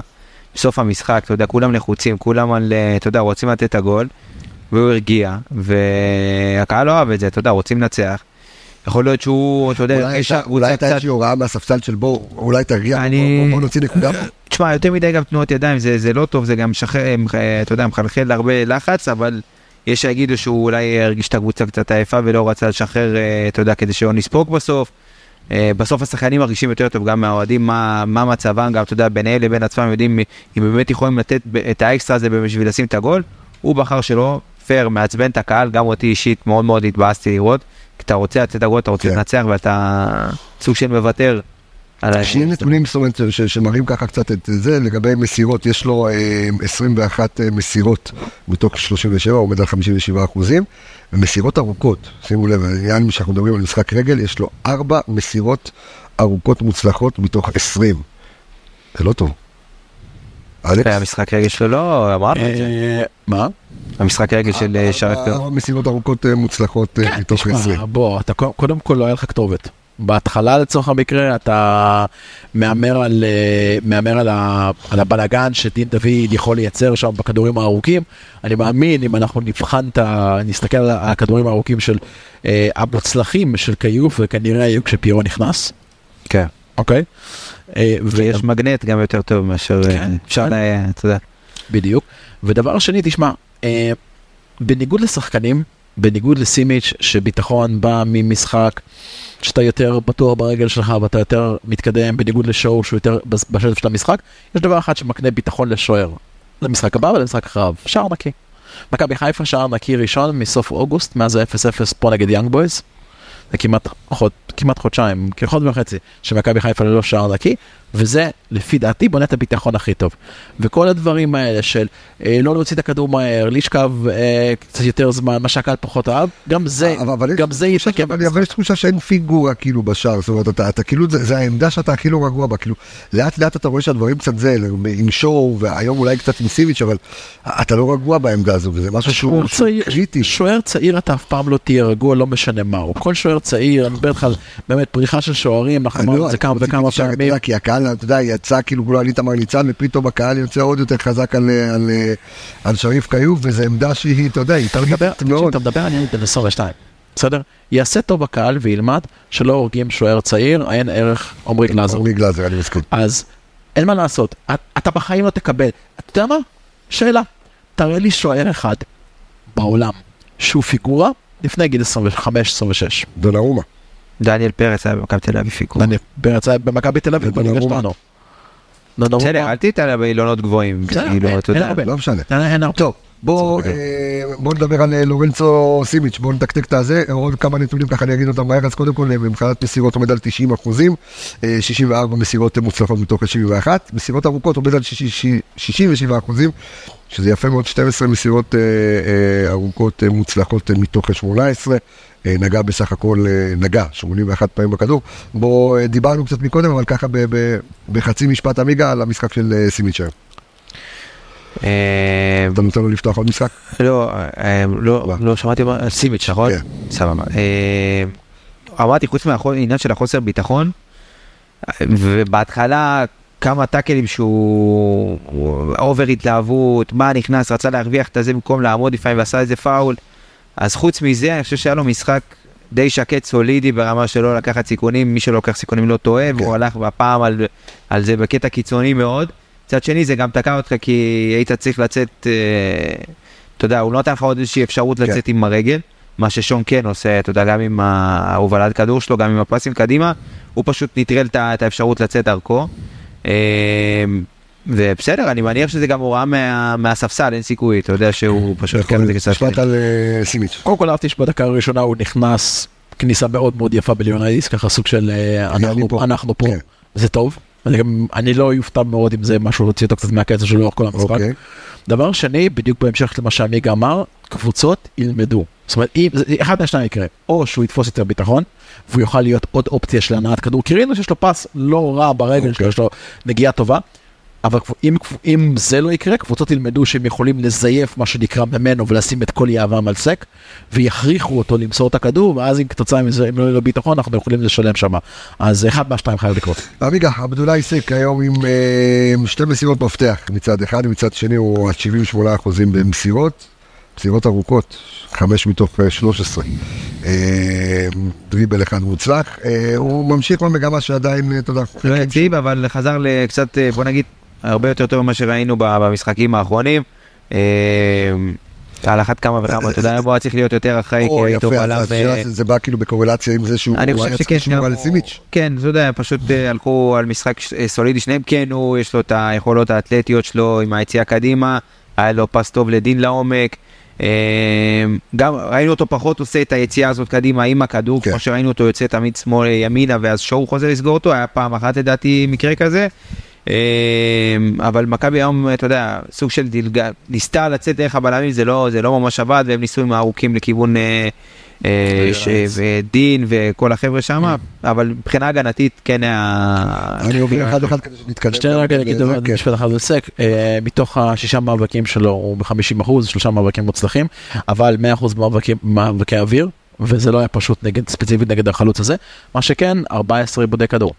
בסוף המשחק, אתה יודע, כולם לחוצים, כולם על, אה, אתה יודע, רוצים לתת את הגול, והוא הרגיע, והקהל לא אוהב את זה, אתה יודע, רוצים לנצח. יכול להיות שהוא, אתה יודע, אולי יש אולי הייתה איזושהי הוראה מהספסל של בוא, אולי תרגיע, אני- בוא- בוא בוא נוציא נקודה. תשמע, יותר מדי גם תנועות ידיים, זה, זה לא טוב, זה גם משחרר, אה, אתה יודע, מחלחל להרבה לחץ, אבל יש שיגידו שהוא אולי הרגיש את הקבוצה קצת עייפה ולא רצה לשחרר, אה, אתה יודע, כדי שלא נספוג בסוף. אה, בסוף השחקנים מרגישים יותר טוב גם מהאוהדים, מה, מה מצבם, גם, אתה יודע, ביניהם לבין עצמם יודעים אם באמת יכולים לתת את האקסטרה הזה בשביל לשים את הגול. הוא בחר שלא, פייר, מעצבן את הקהל, גם אותי אישית מאוד מאוד התבאסתי לראות. כי אתה רוצה לתת את הגול, אתה רוצה כן. לנצח ואתה סוג של מוותר. שני נתונים זאת אומרת, שמראים ככה קצת את זה, לגבי מסירות, יש לו אה, 21 אה, מסירות מתוך 37, הוא עומד על 57 אחוזים, ומסירות ארוכות, שימו לב, העניין שאנחנו מדברים על משחק רגל, יש לו 4 מסירות ארוכות מוצלחות מתוך 20. זה לא טוב. אלכס? המשחק רגל שלו, לא, אמרת את זה. אה, מה? המשחק רגל של אה, שרת מסירות ארוכות אה, מוצלחות אה, מתוך תשמע, 20. בוא, קודם כל לא היה לך כתובת. בהתחלה לצורך המקרה אתה מהמר על, אה, מהמר על, ה, על הבלגן שדין דוד יכול לייצר שם בכדורים הארוכים. אני מאמין אם אנחנו נבחן את ה... נסתכל על הכדורים הארוכים של אה, המוצלחים של כיוף וכנראה היו כשפירו נכנס, כן. אוקיי? אה, ויש מגנט גם יותר טוב מאשר אה, כן. אפשר, ל- אתה יודע. בדיוק. ודבר שני, תשמע, אה, בניגוד לשחקנים, בניגוד לסימיץ' שביטחון בא ממשחק שאתה יותר בטוח ברגל שלך ואתה יותר מתקדם, בניגוד לשואו שהוא יותר בשטף של המשחק, יש דבר אחד שמקנה ביטחון לשוער. למשחק הבא ולמשחק אחריו, שער נקי. מכבי חיפה שער נקי ראשון מסוף אוגוסט, מאז ה-0-0 פה נגד יאנג בויז. זה כמעט, כמעט חודשיים, כחודש וחצי, שמכבי חיפה ללא שער נקי, וזה לפי דעתי בונה את הביטחון הכי טוב. וכל הדברים האלה של אה, לא להוציא את הכדור מהר, לשכב אה, קצת יותר זמן, מה שהקהל פחות אהב, גם זה, אבל- גם זה יתעכב. אבל אבל יש תחושה שאין פיגורה כאילו בשער, זאת אומרת, אתה, אתה כאילו, זה, זה העמדה שאתה הכי לא רגוע בה, כאילו, לאט לאט אתה רואה שהדברים קצת זה, עם שואו, והיום אולי קצת עם סיביץ', אבל אתה לא רגוע בעמדה הזו, וזה משהו שהוא, צעיר, קריטי. שוער צעיר אתה אף פעם לא תהיה רגוע, לא משנה מה הוא. כל שוער צעיר, אני מדבר איתך על באמת פריחה של שוערים, אנחנו אני אמרנו לא- את זה כמה וכמה פעמים. יודע, כי הקהל, אתה יודע, יצא כאילו כולו על איתמר ניצן, ופתאום הקהל יוצא עוד יותר חזק על, על, על שריף כיוף, וזו עמדה שהיא, אתה יודע, היא תקשיב, מאוד. אתה מדבר על ילד בן 22, בסדר? יעשה טוב הקהל וילמד שלא הורגים שוער צעיר, אין ערך עומרי גלאזר. אורלי גלאזר, אני מסכים. אז אין מה לעשות, את- אתה בחיים לא תקבל. אתה יודע מה? שאלה, תראה לי שוער אחד בעולם שהוא פיגורה לפני גיל 25-26. דונרומה. דניאל פרץ היה במכבי תל אביב פיקור. דניאל פרץ היה במכבי תל אביב, בליגה. שלנו. בסדר, אל תיתן באילונות גבוהים. בסדר, כאילו, אין-. הרבה. לא משנה. טוב, בוא. אה, בוא נדבר על אה, לורנצו סימיץ', בוא נתקתק את הזה, עוד כמה נתונים ככה אני אגיד אותם מהר, אז קודם כל אה, מבחינת מסירות עומד על 90 אחוזים, אה, 64 מסירות מוצלחות מתוך 71, מסירות ארוכות עומד על 60 67 אחוזים, שזה יפה מאוד, 12 מסירות ארוכות מוצלחות מתוך 18. אה, נגע בסך הכל, נגע 81 פעמים בכדור. בוא, דיברנו קצת מקודם, אבל ככה בחצי משפט עמיגה על המשחק של סימיץ' היום. אה, אתה נותן לו לפתוח עוד משחק? לא, אה, לא? לא שמעתי מה, סימיץ', נכון? כן. סבבה. אה, אמרתי, חוץ מהעניין של החוסר ביטחון, ובהתחלה כמה טאקלים שהוא הוא over התלהבות, מה נכנס, רצה להרוויח את הזה במקום לעמוד לפעמים ועשה איזה פאול. אז חוץ מזה, אני חושב שהיה לו משחק די שקט, סולידי, ברמה שלא לקחת סיכונים, מי שלא לוקח סיכונים לא טועה, כן. והוא הלך הפעם על, על זה בקטע קיצוני מאוד. מצד שני, זה גם תקע אותך כי היית צריך לצאת, אה, אתה יודע, הוא לא נתן לך עוד איזושהי אפשרות כן. לצאת עם הרגל, מה ששון כן עושה, אתה יודע, גם עם ההובלת כדור שלו, גם עם הפסים קדימה, הוא פשוט נטרל את את האפשרות לצאת דרכו. אה, ובסדר, אני מניח שזה גם הוראה מה, מהספסל, אין סיכוי, אתה יודע שהוא פשוט כן זה קצת... משפט על אה, סימיץ'. קודם כל אהבתי שבדקה הראשונה הוא נכנס כניסה מאוד מאוד יפה בליונאידיס, ככה סוג של אנחנו פה. אנחנו פה, כן. זה טוב. אני גם, אני לא יופתע מאוד אם זה משהו להוציא אותו קצת מהקצב שלו לאורך כל המשחק. אוקיי. דבר שני, בדיוק בהמשך למה שעמיגה אמר, קבוצות ילמדו. זאת אומרת, אם, זה- אחד מהשניים יקרה, או שהוא יתפוס יותר ביטחון, והוא יוכל להיות עוד אופציה של הנעת כדור, כי ראינו שיש לו פס לא רע ברגל אוקיי. שלו, יש לו נגיעה טובה, אבל אם, אם זה לא יקרה, קבוצות ילמדו שהם יכולים לזייף מה שנקרא ממנו ולשים את כל יהבם על סק, ויכריחו אותו למסור את הכדור, ואז אם כתוצאה מזה, אם לא יהיה לו ביטחון, אנחנו יכולים לשלם שם. אז אחד מהשתיים חייב לקרות. עמיגה, עבדולאי סק היום עם אה, שתי מסירות מפתח מצד אחד, מצד שני הוא עד 78 אחוזים במסירות, מסירות ארוכות, חמש מתוך אה, 13. אה, דריבל אחד מוצלח, אה, הוא ממשיך במגמה שעדיין, אה, אתה יודע, לא יציב, אבל חזר לקצת, אה, בוא נגיד, הרבה יותר טוב ממה שראינו במשחקים האחרונים. אה, על אחת כמה וכמה, אתה יודע, הוא היה צריך להיות יותר אחראי, כי היית יפה, בלם. אה, זה- בא כאילו בקורלציה עם זה שהוא היה צריך לשמור על סימיץ'. כן, אתה יודע, פשוט אה, הלכו על משחק סולידי שניהם, כן, הוא, יש לו את היכולות האתלטיות שלו עם היציאה קדימה, היה לו פס טוב לדין לעומק. גם ראינו אותו פחות עושה את היציאה הזאת קדימה עם הכדור, כן. כמו שראינו אותו יוצא תמיד שמאל ימינה ואז שואו חוזר לסגור אותו, היה פעם אחת לדעתי מקרה כזה. אה, אבל מכבי היום, אתה יודע, סוג של דילגה, ניסתה לצאת דרך הבלמים, זה לא, זה לא ממש עבד, והם ניסו עם הארוכים לכיוון אה, אה, ש- ודין וכל החבר'ה שם, אבל מבחינה הגנתית כן היה... אני עובר אחד אחד כדי שנתקדם. שתי רק דבר- כן. משפט אחד לסק, אה, מתוך השישה מאבקים שלו הוא ב-50 אחוז, שלושה מאבקים מוצלחים, אבל 100 אחוז מאבקים- מאבקי אוויר, וזה לא היה פשוט נגד, ספציפית נגד החלוץ הזה, מה שכן, 14 עיבודי כדור.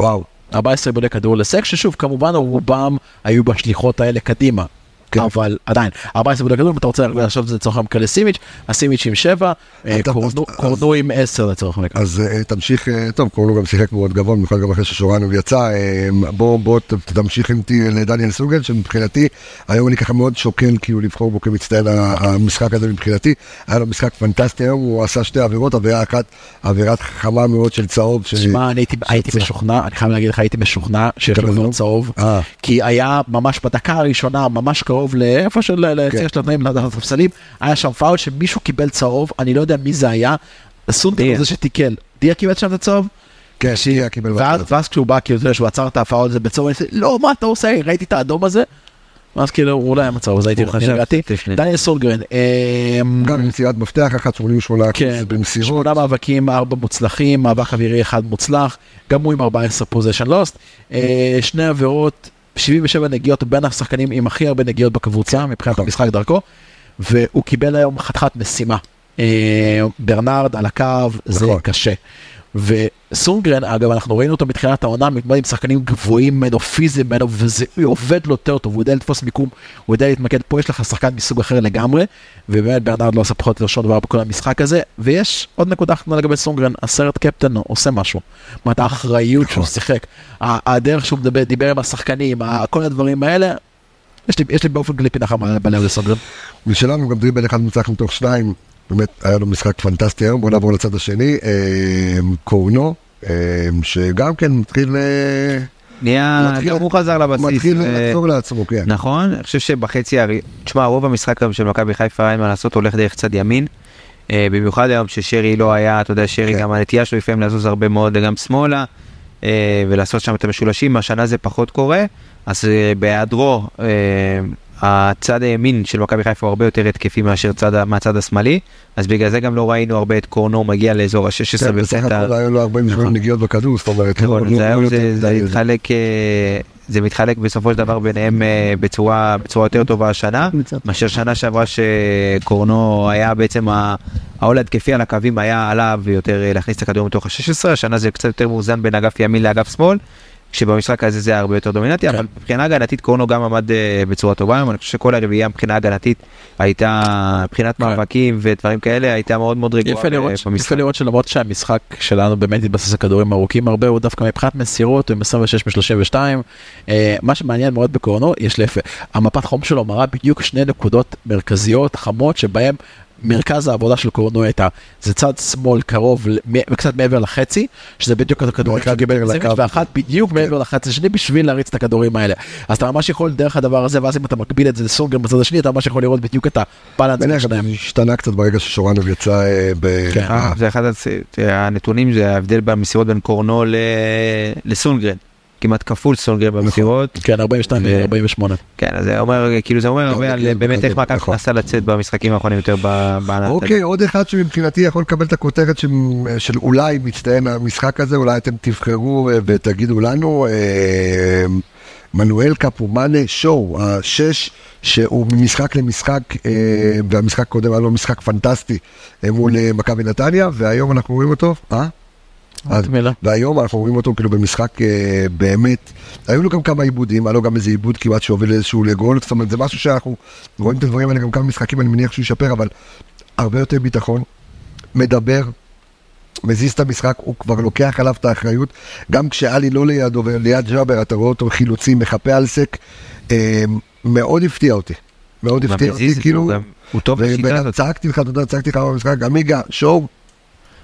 וואו, 14 עיבודי כדור לסק, ששוב, כמובן רובם היו בשליחות האלה קדימה. כן. אבל עדיין, 14 עיבודי כדור, אם אתה רוצה את זה לצורך המקרה לסימיץ', הסימיץ' עם 7, אתה- קורנו- עם 10 לצורך המקרה. אז אה, תמשיך, אה, טוב, קורנו גם שיחק מאוד גבוה, במיוחד גם אחרי ששורנוב יצא, אה, בוא, בוא תמשיך איתי לדניאל סוגל, שמבחינתי, היום אני ככה מאוד שוקל כאילו לבחור בו כמצטיין המשחק הזה מבחינתי, היה לו משחק פנטסטי היום, הוא עשה שתי עבירות, עבירה אחת, עבירת חכמה מאוד של צהוב, שמע, אני הייתי-. משוכנע, אני חייב להגיד לך, הייתי משוכנע שיש לו? צהוב, אה. כי היה ממש בדקה הראשונה, ממש קרוב לאיפה של ליציר של התנאים, לספסלים, היה שם פאול שמישהו קיבל צהוב, אני לא יודע מי זה היה, סונדגרן זה שתיקל, דיה קיבל שם את הצהוב, כן, שיה קיבל ואז. ואז כשהוא בא, כאילו, שהוא עצר את הפאול הזה בצהוב, אני עושה, לא, מה אתה עושה? ראיתי את האדום הזה, ואז כאילו, הוא לא היה מצהוב, אז הייתי נרגעתי. דניאל סונדגרן, אמ, גם מסירת מפתח אחת, 88 כן, במסירות, שמונה מאבקים, ארבע מוצלחים, מאבק אווירי אחד מוצלח, גם הוא עם 14 possession lost, שני עבירות, 77 נגיעות בין השחקנים עם הכי הרבה נגיעות בקבוצה מבחינת נכון. המשחק דרכו, והוא קיבל היום חתיכת משימה. אה, ברנרד על הקו, זה נכון. קשה. וסונגרן, אגב, אנחנו ראינו אותו מתחילת העונה, מתמודד עם שחקנים גבוהים ממנו, פיזיים ממנו, וזה עובד לו יותר טוב, הוא יודע לתפוס מיקום, הוא יודע להתמקד, פה יש לך שחקן מסוג אחר לגמרי, ובאמת ברנרד לא עושה פחות או יותר שום דבר בכל המשחק הזה, ויש עוד נקודה אחרונה לגבי סונגרן, הסרט קפטן עושה משהו. זאת האחריות שהוא נכון. שיחק, הדרך שהוא מדבר, דיבר עם השחקנים, כל הדברים האלה, יש לי, יש לי באופן כללי פינה חמה בלב לסונגרן. ושלנו גם דריבל אחד מוצלח מתוך שניים, באמת היה לו משחק פנטסטי היום, בוא נעבור לצד השני, אה, קורנו, אה, שגם כן מתחיל, אה, נהיה, גם הוא חזר לבסיס. מתחיל לחזור לעצמו, כן. נכון, אני חושב שבחצי, הר... תשמע, רוב המשחק של מכבי חיפה, אין מה לעשות, הולך דרך צד ימין. במיוחד היום ששרי לא היה, אתה יודע, שרי כן. גם הנטייה שלו לפעמים לזוז הרבה מאוד גם שמאלה, ולעשות שם את המשולשים, השנה זה פחות קורה, אז בהיעדרו, הצד הימין של מכבי חיפה הוא הרבה יותר התקפי מאשר צד, מהצד השמאלי, אז בגלל זה גם לא ראינו הרבה את קורנו מגיע לאזור ה-16 כן, בסך. הכל היו לו 48 נכון. נגיעות בכדור, זאת אומרת, זה. מתחלק, זה מתחלק בסופו של דבר ביניהם אה, בצורה, בצורה יותר טובה השנה, מאשר שנה שעברה שקורנו היה בעצם העול התקפי על הקווים היה עליו יותר אה, להכניס את הכדור מתוך ה-16, השנה זה קצת יותר מאוזן בין אגף ימין לאגף שמאל. כשבמשחק הזה זה היה הרבה יותר דומיננטי, כן. אבל מבחינה הגנתית קורנו גם עמד אה, בצורה טובה היום, אני חושב שכל הרביעייה מבחינה הגנתית הייתה, מבחינת מה? מאבקים ודברים כאלה, הייתה מאוד מאוד רגועה יפה לראות, אה, יפה במשחק. לראות שלמרות שהמשחק שלנו באמת התבסס על כדורים ארוכים הרבה, הוא דווקא מבחינת מסירות, הוא עם 26 מ-32. מה שמעניין מאוד בקורנו, יש להפך, המפת חום שלו מראה בדיוק שני נקודות מרכזיות חמות שבהם מרכז העבודה של קורנו הייתה, זה צד שמאל קרוב, קצת מעבר לחצי, שזה בדיוק הכדורים דיבר לקו. ואחת בדיוק מעבר לחצי השני בשביל להריץ את הכדורים האלה. אז אתה ממש יכול דרך הדבר הזה, ואז אם אתה מקביל את זה לסונגר בצד השני, אתה ממש יכול לראות בדיוק את הבלנס השתנה קצת ברגע ששורנוב יצא אה, ב... כן. אה, זה אחד הנתונים זה ההבדל במסירות בין קורנו ל- לסונגרן. כמעט כפול סונגרן במסירות. כן, 42 ו- ו-48. כן, אז זה אומר, כאילו זה אומר הרבה על כן, באמת איך מכבי נכון. מנסה לצאת במשחקים האחרונים יותר בענת. אוקיי, עוד אחד שמבחינתי יכול לקבל את הכותרת של, של אולי מצטיין המשחק הזה, אולי אתם תבחרו אה, ותגידו לנו. אה, מנואל קפומאנה שואו, השש, שהוא ממשחק למשחק, אה, והמשחק קודם היה לו משחק פנטסטי אה, מול אה, מכבי נתניה, והיום אנחנו רואים אותו, אה? אז- מילה. והיום אנחנו רואים אותו כאילו במשחק אה, באמת, היו לו גם כמה עיבודים, היה לו גם איזה עיבוד כמעט שהוביל איזשהו לגול, זאת אומרת זה משהו שאנחנו רואים את הדברים האלה גם כמה משחקים, אני מניח שהוא ישפר, אבל הרבה יותר ביטחון, מדבר, מזיז את המשחק, הוא כבר לוקח עליו את האחריות, גם כשאלי לא לידו וליד ג'אבר, אתה רואה אותו חילוצים, מחפה על סק, אה, מאוד הפתיע אותי, מאוד הפתיע אותי, כאילו, הוא טוב בשיטה הזאת. וצעקתי לך, אתה יודע, צעקתי לך במשחק, עמיגה, שואו,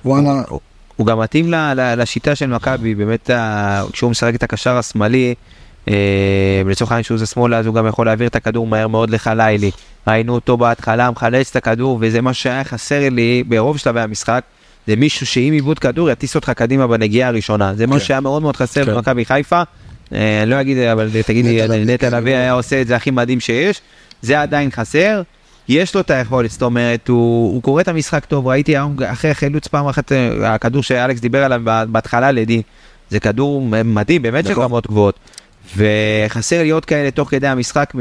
וואלה, הוא גם מתאים ל- ל- לשיטה של מכבי, באמת ה- כשהוא משחק את הקשר השמאלי, אה, לצורך העניין שהוא זה שמאלה, אז הוא גם יכול להעביר את הכדור מהר מאוד לחלילי. ראינו אותו בהתחלה מחלץ את הכדור, וזה מה שהיה חסר לי ברוב שלבי המשחק. זה מישהו שעם עיבוד כדור יטיס אותך קדימה בנגיעה הראשונה. זה מה כן. שהיה מאוד מאוד חסר כן. במכבי חיפה. אה, אני לא אגיד, אבל תגידי, נטע. לביא היה עושה את זה הכי מדהים שיש. זה עדיין חסר. יש לו את היכולת, זאת אומרת, הוא, הוא קורא את המשחק טוב, ראיתי היום אחרי חילוץ פעם אחת, אה, הכדור שאלכס דיבר עליו בה- בהתחלה לדין, זה כדור מדהים, באמת של נכון. רמות גבוהות. וחסר לי עוד כאלה תוך כדי המשחק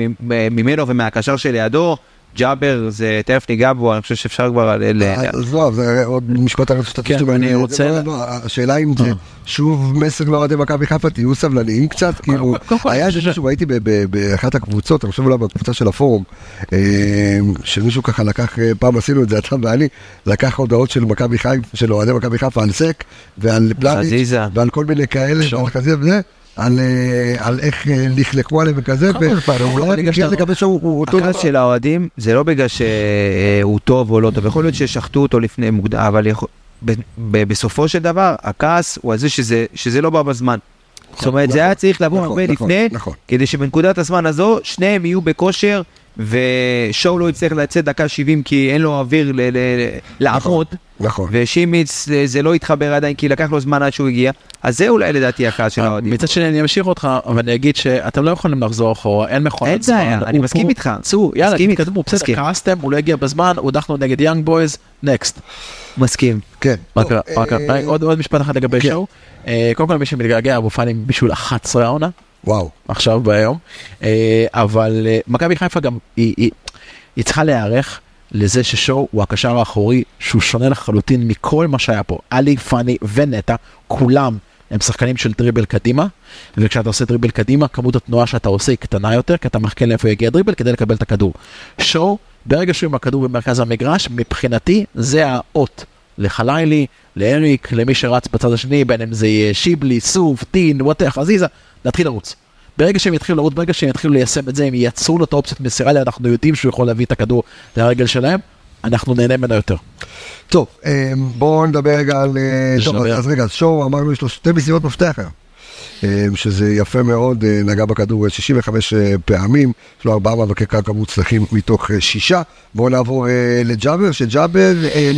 ממנו ומהקשר שלידו, ג'אבר זה תכף ניגע בו, אני חושב שאפשר כבר... ל- ל- עזוב, זה עוד משפט אני רוצה כן, אני רוצה- לא- לא, השאלה אם זה שוב מסר לאוהדי מכבי חיפה, תהיו סבלניים קצת, כאילו, קודם כל, היה איזה חושב ש- מישהו, ראיתי ב- ב- באחת הקבוצות, אני חושב אולי בקבוצה של הפורום, אה, שמישהו ככה לקח, אה, פעם עשינו את זה, אתה ואני, לקח הודעות של מכבי חיפה, של אוהדי מכבי חיפה על סק, ועל פלניץ'. ועל כל מיני כאלה. על, אה, על איך אה, לכלכו עליהם וכזה, ואולי שהוא הוא אותו הכעס של האוהדים זה לא בגלל שהוא טוב או לא טוב, יכול להיות ששחטו אותו לפני מוקדם, אבל יכול- ב- ב- בסופו של דבר הכעס הוא על זה שזה, שזה לא בא בזמן. זאת אומרת, זה היה צריך לבוא נכון, הרבה נכון, לפני, נכון. כדי שבנקודת הזמן הזו שניהם יהיו בכושר, ושואו לא יצטרך לצאת דקה 70 כי אין לו אוויר ל- ל- לעמוד, נכון. וסימיץ' אה, זה לא התחבר עדיין כי לקח לו זמן עד שהוא הגיע, אז זה אולי לדעתי הכעס של האוהדים. מצד שני אני אמשיך אותך ואני אגיד שאתם לא יכולים לחזור אחורה אין מכונת אין בעיה, זמן. אני מסכים איתך. צאו יאללה מסכים איתך, תתקדמו בסדר. כעסתם הוא לא הגיע בזמן הודחנו נגד יאנג בויז next. מסכים. כן. אה, עוד עוד משפט אחד לגבי כן. שואו. אה, קודם כל מי שמתגעגע אבו פאני בישול 11 העונה וואו. עכשיו ביום אה, אבל אה, מכבי חיפה גם היא- היא היא צריכה להיערך לזה ששואו הוא הקשר האחורי שהוא שונה לחלוטין מכל מה שהיה פה. עלי, פאני ונטע, כולם הם שחקנים של דריבל קדימה, וכשאתה עושה דריבל קדימה, כמות התנועה שאתה עושה היא קטנה יותר, כי אתה מחכה לאיפה יגיע דריבל כדי לקבל את הכדור. שואו, ברגע שהוא עם הכדור במרכז המגרש, מבחינתי זה האות. לחלילי, לאריק, למי שרץ בצד השני, בין אם זה יהיה שיבלי, סוף, טין, וואטר, חזיזה, להתחיל לרוץ. ברגע שהם יתחילו לרוץ, ברגע שהם יתחילו ליישם את זה, הם ייצרו לו את האופציית מסירה אנחנו יודעים שהוא יכול להביא את הכדור לרגל שלהם, אנחנו נהנה ממנו יותר. טוב, אה, בואו נדבר רגע על... אה, טוב. אז רגע, אז שואו אמרנו יש לו שתי משימות מפתח היום. אה, שזה יפה מאוד, נגע בכדור 65 אה, פעמים, יש לו ארבעה מאבקי קרקע מוצלחים מתוך שישה. בואו נעבור לג'אבר, שג'אבר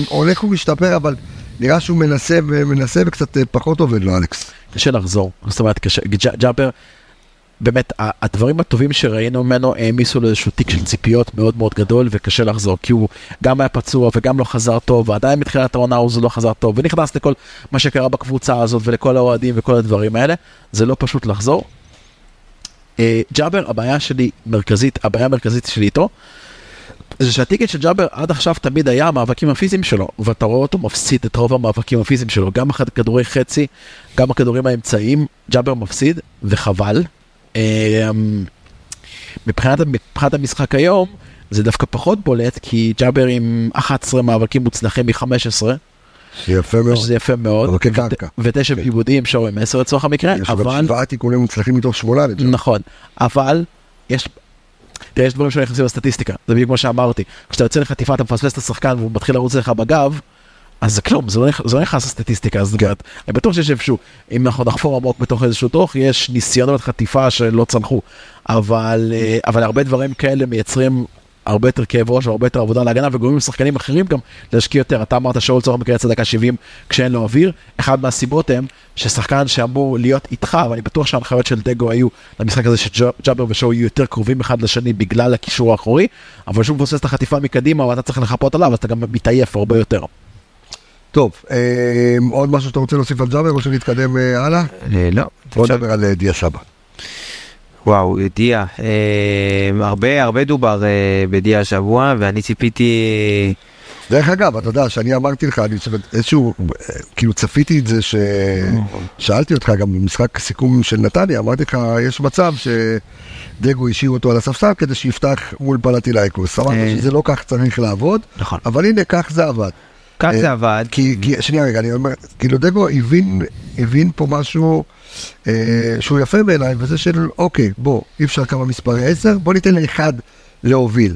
הולך ומשתפר, אבל נראה שהוא מנסה ומנסה וקצת פחות עובד לו, אלכס. קשה לחזור, זאת אומרת, קשה, ג'אבר, באמת, הדברים הטובים שראינו ממנו העמיסו לו איזשהו תיק של ציפיות מאוד מאוד גדול וקשה לחזור, כי הוא גם היה פצוע וגם לא חזר טוב, ועדיין מתחילת העונה הוא לא חזר טוב, ונכנס לכל מה שקרה בקבוצה הזאת ולכל האוהדים וכל הדברים האלה, זה לא פשוט לחזור. אה, ג'אבר, הבעיה שלי מרכזית, הבעיה המרכזית שלי איתו, זה שהטיקט של ג'אבר עד עכשיו תמיד היה המאבקים הפיזיים שלו, ואתה רואה אותו מפסיד את רוב המאבקים הפיזיים שלו, גם הכדורי חצי, גם הכדורים האמצעיים, ג'אבר מפסיד, וחבל. אמ, מבחינת, מבחינת המשחק היום, זה דווקא פחות בולט, כי ג'אבר עם 11 מאבקים מוצלחים מ-15, יפה מאוד. שזה יפה מאוד, מאבקי ות- קרקע. ותשע בעיבודים, שור עם 10 לצורך המקרה, יש לו גם אבל... שבעה תיקונים מוצלחים מתוך שמונה. נכון, אבל יש, תראה, יש דברים שלא נכנסים לסטטיסטיקה, זה בדיוק כמו שאמרתי, כשאתה יוצא לחטיפה אתה מפספס את השחקן והוא מתחיל לרוץ לך בגב, אז זה כלום, זה לא, לא נכנס לסטטיסטיקה, אז אומרת, אני בטוח שיש איפשהו, אם אנחנו נחפור עמוק בתוך איזשהו דוח, יש ניסיונות חטיפה שלא צלחו, אבל, אה, אבל הרבה דברים כאלה מייצרים הרבה יותר כאב ראש והרבה יותר עבודה להגנה וגורמים לשחקנים אחרים גם להשקיע יותר. אתה אמרת שאול צורך מקרה יצא דקה 70 כשאין לו אוויר, אחד מהסיבות הם ששחקן שאמור להיות איתך, ואני בטוח שההנחיות של דגו היו למשחק הזה שג'אבר ושואו יהיו יותר קרובים אחד לשני בגלל הקישור האחורי, אבל שהוא מפוסס את החטיפה מקדימה ואתה צריך לחפות עליו, אז אתה גם מתעייף הרבה יותר. טוב, אה, עוד משהו שאתה רוצה להוסיף על ג'אבר או שנתקדם אה, הלאה? אה, לא. בוא נדבר על דיה סבא. וואו, דיה, אה, הרבה הרבה דובר אה, בדיה השבוע, ואני ציפיתי... דרך אגב, אתה יודע, שאני אמרתי לך, אני איזשהו, כאילו צפיתי את זה, ששאלתי אותך גם במשחק סיכום של נתניה, אמרתי לך, יש מצב שדגו השאיר אותו על הספסל כדי שיפתח מול פלטילאיקוס. אמרת אה. שזה לא כך צריך לעבוד, נכון. אבל הנה, כך זה עבד. כך אה, זה עבד. כי, כי, שנייה רגע, אני אומר, כאילו דגו הבין, הבין פה משהו אה, שהוא יפה בעיניי, וזה של, אוקיי, בוא, אי אפשר כמה מספרי עשר, בוא ניתן לאחד להוביל.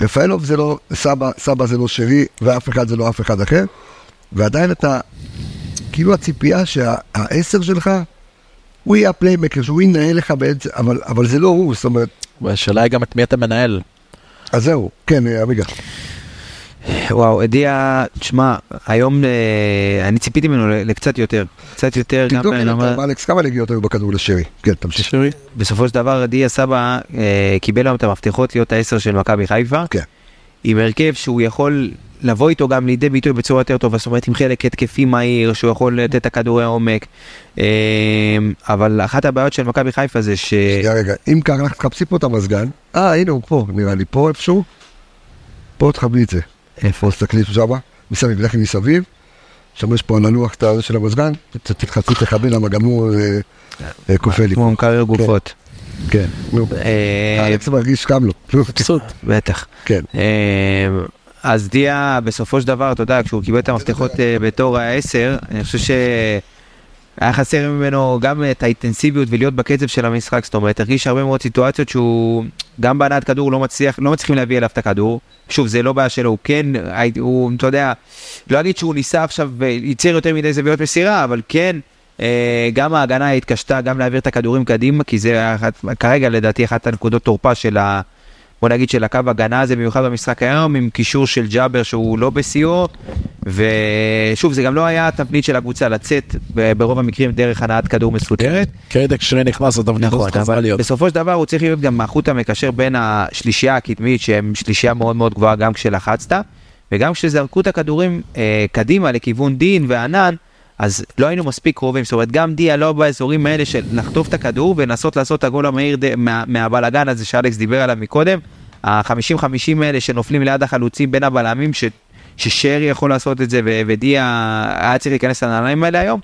רפאלוב זה לא, סבא, סבא זה לא שרי, ואף אחד זה לא אף אחד אחר, ועדיין אתה, כאילו הציפייה שהעשר שלך, הוא יהיה הפליימקר, שהוא ינהל לך בעצם, אבל, אבל זה לא הוא, זאת אומרת, והשאלה היא גם את מי אתה מנהל. אז זהו, כן, אה, עמיגה. וואו, דיה, תשמע, היום אה, אני ציפיתי ממנו לקצת יותר. קצת יותר, גם... תבדוק אה, לי, למה- אלכס, כמה נגיעות היו בכדור לשרי? כן, תמשיך. שרי? בסופו של דבר דיה סבא אה, קיבל היום את המפתחות להיות העשר של מכבי חיפה. כן. עם הרכב שהוא יכול לבוא איתו גם לידי ביטוי בצורה יותר טובה, זאת אומרת עם חלק התקפי מהיר, שהוא יכול לתת את הכדורי עומק. אה, אבל אחת הבעיות של מכבי חיפה זה ש... שנייה רגע, אם ככה לך תחפשי פה את המזגן, אה הנה הוא פה, נראה לי, פה איפשהו, פה תחבלי את זה, איפה? פה תסתכלי שמה, מסביב, לכי מסביב, שם יש פה הלוח את הזה של המזגן, תתחצי תחבלי למה גם הוא אה, אה, כופה לי, כמו מקרר גופות. כן, נו, אה, אלכס מרגיש קם לו, מבסוט. (laughs) בטח. כן, אה, אז דיה בסופו של דבר, אתה יודע, כשהוא קיבל את המפתחות אה, בתור העשר, אני חושב שהיה חסר ממנו גם את האינטנסיביות ולהיות בקצב של המשחק, זאת אומרת, הרגיש הרבה מאוד סיטואציות שהוא גם בהנעת כדור לא מצליח, לא מצליחים להביא אליו את הכדור. שוב, זה לא בעיה שלו, הוא כן, הוא, אתה יודע, לא אגיד שהוא ניסה עכשיו וייצר יותר מדי זוויות מסירה, אבל כן, אה, גם ההגנה התקשתה גם להעביר את הכדורים קדימה, כי זה היה כרגע לדעתי אחת הנקודות תורפה של ה... בוא נגיד של הקו הגנה הזה, במיוחד במשחק היום, עם קישור של ג'אבר שהוא לא בשיאו, ושוב, זה גם לא היה התבנית של הקבוצה לצאת ברוב המקרים דרך הנעת כדור מסודרת. כרגע כשרי נכנס לתבנית נכון, הזאת חזרה אבל להיות. בסופו של דבר הוא צריך להיות גם החוט המקשר בין השלישייה הקדמית, שהם שלישייה מאוד מאוד גבוהה גם כשלחצת, וגם כשזרקו את הכדורים אה, קדימה לכיוון דין וענן, אז לא היינו מספיק קרובים, זאת אומרת גם דיה לא באזורים האלה של לחטוף את הכדור ולנסות לעשות את הגול המהיר מה, מהבלגן הזה שאלכס דיבר עליו מקודם, ה-50-50 האלה שנופלים ליד החלוצים בין הבלמים, ש, ששרי יכול לעשות את זה ו- ודיה היה צריך להיכנס לנעליים האלה היום.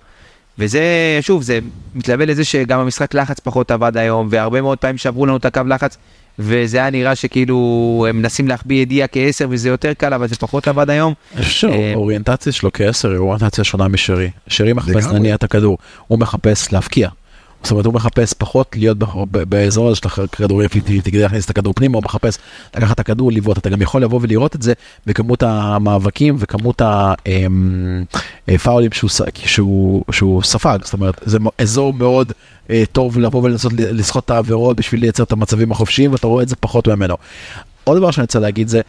וזה, שוב, זה מתלווה לזה שגם המשחק לחץ פחות עבד היום, והרבה מאוד פעמים שברו לנו את הקו לחץ, וזה היה נראה שכאילו הם מנסים להחביא ידיעה כעשר וזה יותר קל, אבל זה פחות עבד היום. חושב אה, שהאוריינטציה שלו כעשר היא אוריינטציה שונה משרי. שרי מחפש. להניע את הכדור, הוא מחפש להבקיע. זאת אומרת הוא מחפש פחות להיות באזור הזה של הכדורים, כדי להכניס את הכדור פנימה, הוא מחפש לקחת את הכדור, לבעוט, אתה גם יכול לבוא ולראות את זה בכמות המאבקים וכמות הפאולים שהוא, ס- שהוא, שהוא ספג, זאת אומרת זה אזור מאוד אה, טוב לבוא ולנסות לסחוט את העבירות בשביל לייצר את המצבים החופשיים ואתה רואה את זה פחות ממנו. עוד דבר שאני רוצה להגיד זה,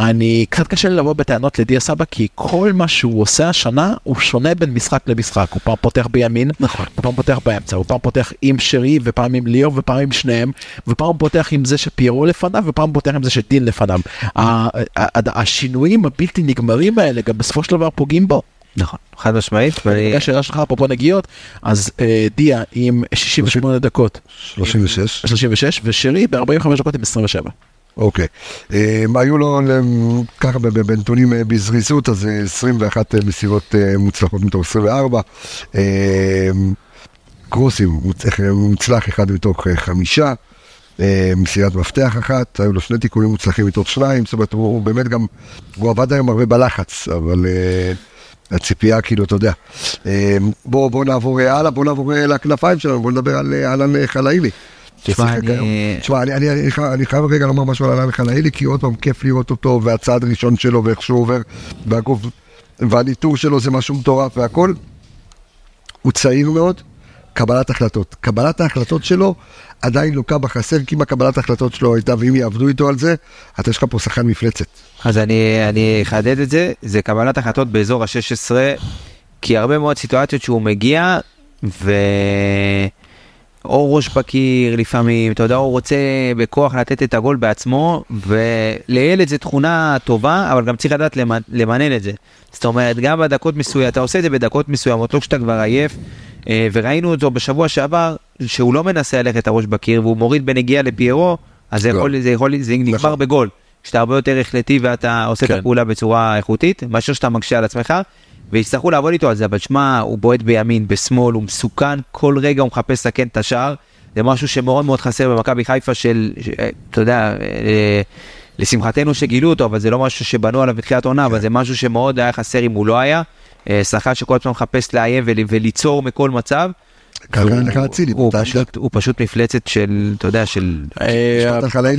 אני קצת קשה לי לבוא בטענות לדיה סבא כי כל מה שהוא עושה השנה הוא שונה בין משחק למשחק הוא פעם פותח בימין נכון. הוא פעם פותח באמצע הוא פעם פותח עם שרי ופעם עם ליאור ופעם עם שניהם ופעם פותח עם זה שפיירו לפניו ופעם פותח עם זה שדין לפניו. השינויים הבלתי נגמרים האלה גם בסופו של דבר פוגעים בו. נכון, חד משמעית. ואני- השאלה שלך אפרופו נגיעות אז אה, דיה עם 68 דקות 36. 36 ושרי ב-45 דקות עם 27. אוקיי. אה, היו לו, ככה בנתונים אה, בזריזות, אז אה, 21 אה, מסירות אה, מוצלחות מתוך 24. אה, קרוסים, מוצ- מוצלח אחד מתוך חמישה. אה, מסירת מפתח אחת, היו לו שני תיקונים מוצלחים מתוך שניים, זאת אומרת, הוא, באמת גם, הוא עבד היום הרבה בלחץ, אבל הציפייה, כאילו, אתה יודע. אה, בוא, בוא נעבור אה, הלאה, בוא נעבור לכנפיים שלנו, בוא נדבר על אה, אהלן אה, חלאילי. תשמע, אני-. תשמע, אני, אני, אני, חייב- אני חייב רגע לומר משהו על אהלן חלאילי, כי עוד פעם, כיף לראות אותו, והצעד הראשון שלו, ואיך שהוא עובר, והגוף, והניטור שלו זה משהו מטורף והכל. הוא צעיר מאוד, קבלת החלטות. קבלת ההחלטות שלו עדיין לוקה בחסר, כי אם הקבלת ההחלטות שלו הייתה, ואם יעבדו איתו על זה, אתה יש לך פה שחקן מפלצת. אז אני, אני אחדד את זה, זה קבלת החלטות באזור ה-16, כי הרבה מאוד סיטואציות שהוא מגיע, ו... או ראש בקיר לפעמים, אתה יודע, הוא רוצה בכוח לתת את הגול בעצמו, ולילד זה תכונה טובה, אבל גם צריך לדעת למנ- למנן את זה. זאת אומרת, גם בדקות מסוימות, אתה עושה את זה בדקות מסוימות, לא כשאתה כבר עייף, אה, וראינו את זה בשבוע שעבר, שהוא לא מנסה ללכת הראש בקיר, והוא מוריד בנגיעה לפיירו, אז זה. יכול, זה יכול, זה נגמר נכון. בגול. כשאתה הרבה יותר החלטי ואתה עושה כן. את הפעולה בצורה איכותית, מאשר שאתה מקשה על עצמך, ויצטרכו לעבוד איתו על זה, אבל שמע, הוא בועט בימין, בשמאל, הוא מסוכן, כל רגע הוא מחפש לסכן את השער, זה משהו שמאוד מאוד חסר במכבי חיפה של, ש- אה, אתה יודע, אה, לשמחתנו שגילו אותו, אבל זה לא משהו שבנו עליו בתחילת עונה, אבל זה משהו שמאוד היה חסר אם הוא לא היה. אה, שחקן שכל הזמן מחפש לאיים ול- וליצור מכל מצב. הוא פשוט- מפלצת של, אתה יודע, של... אה?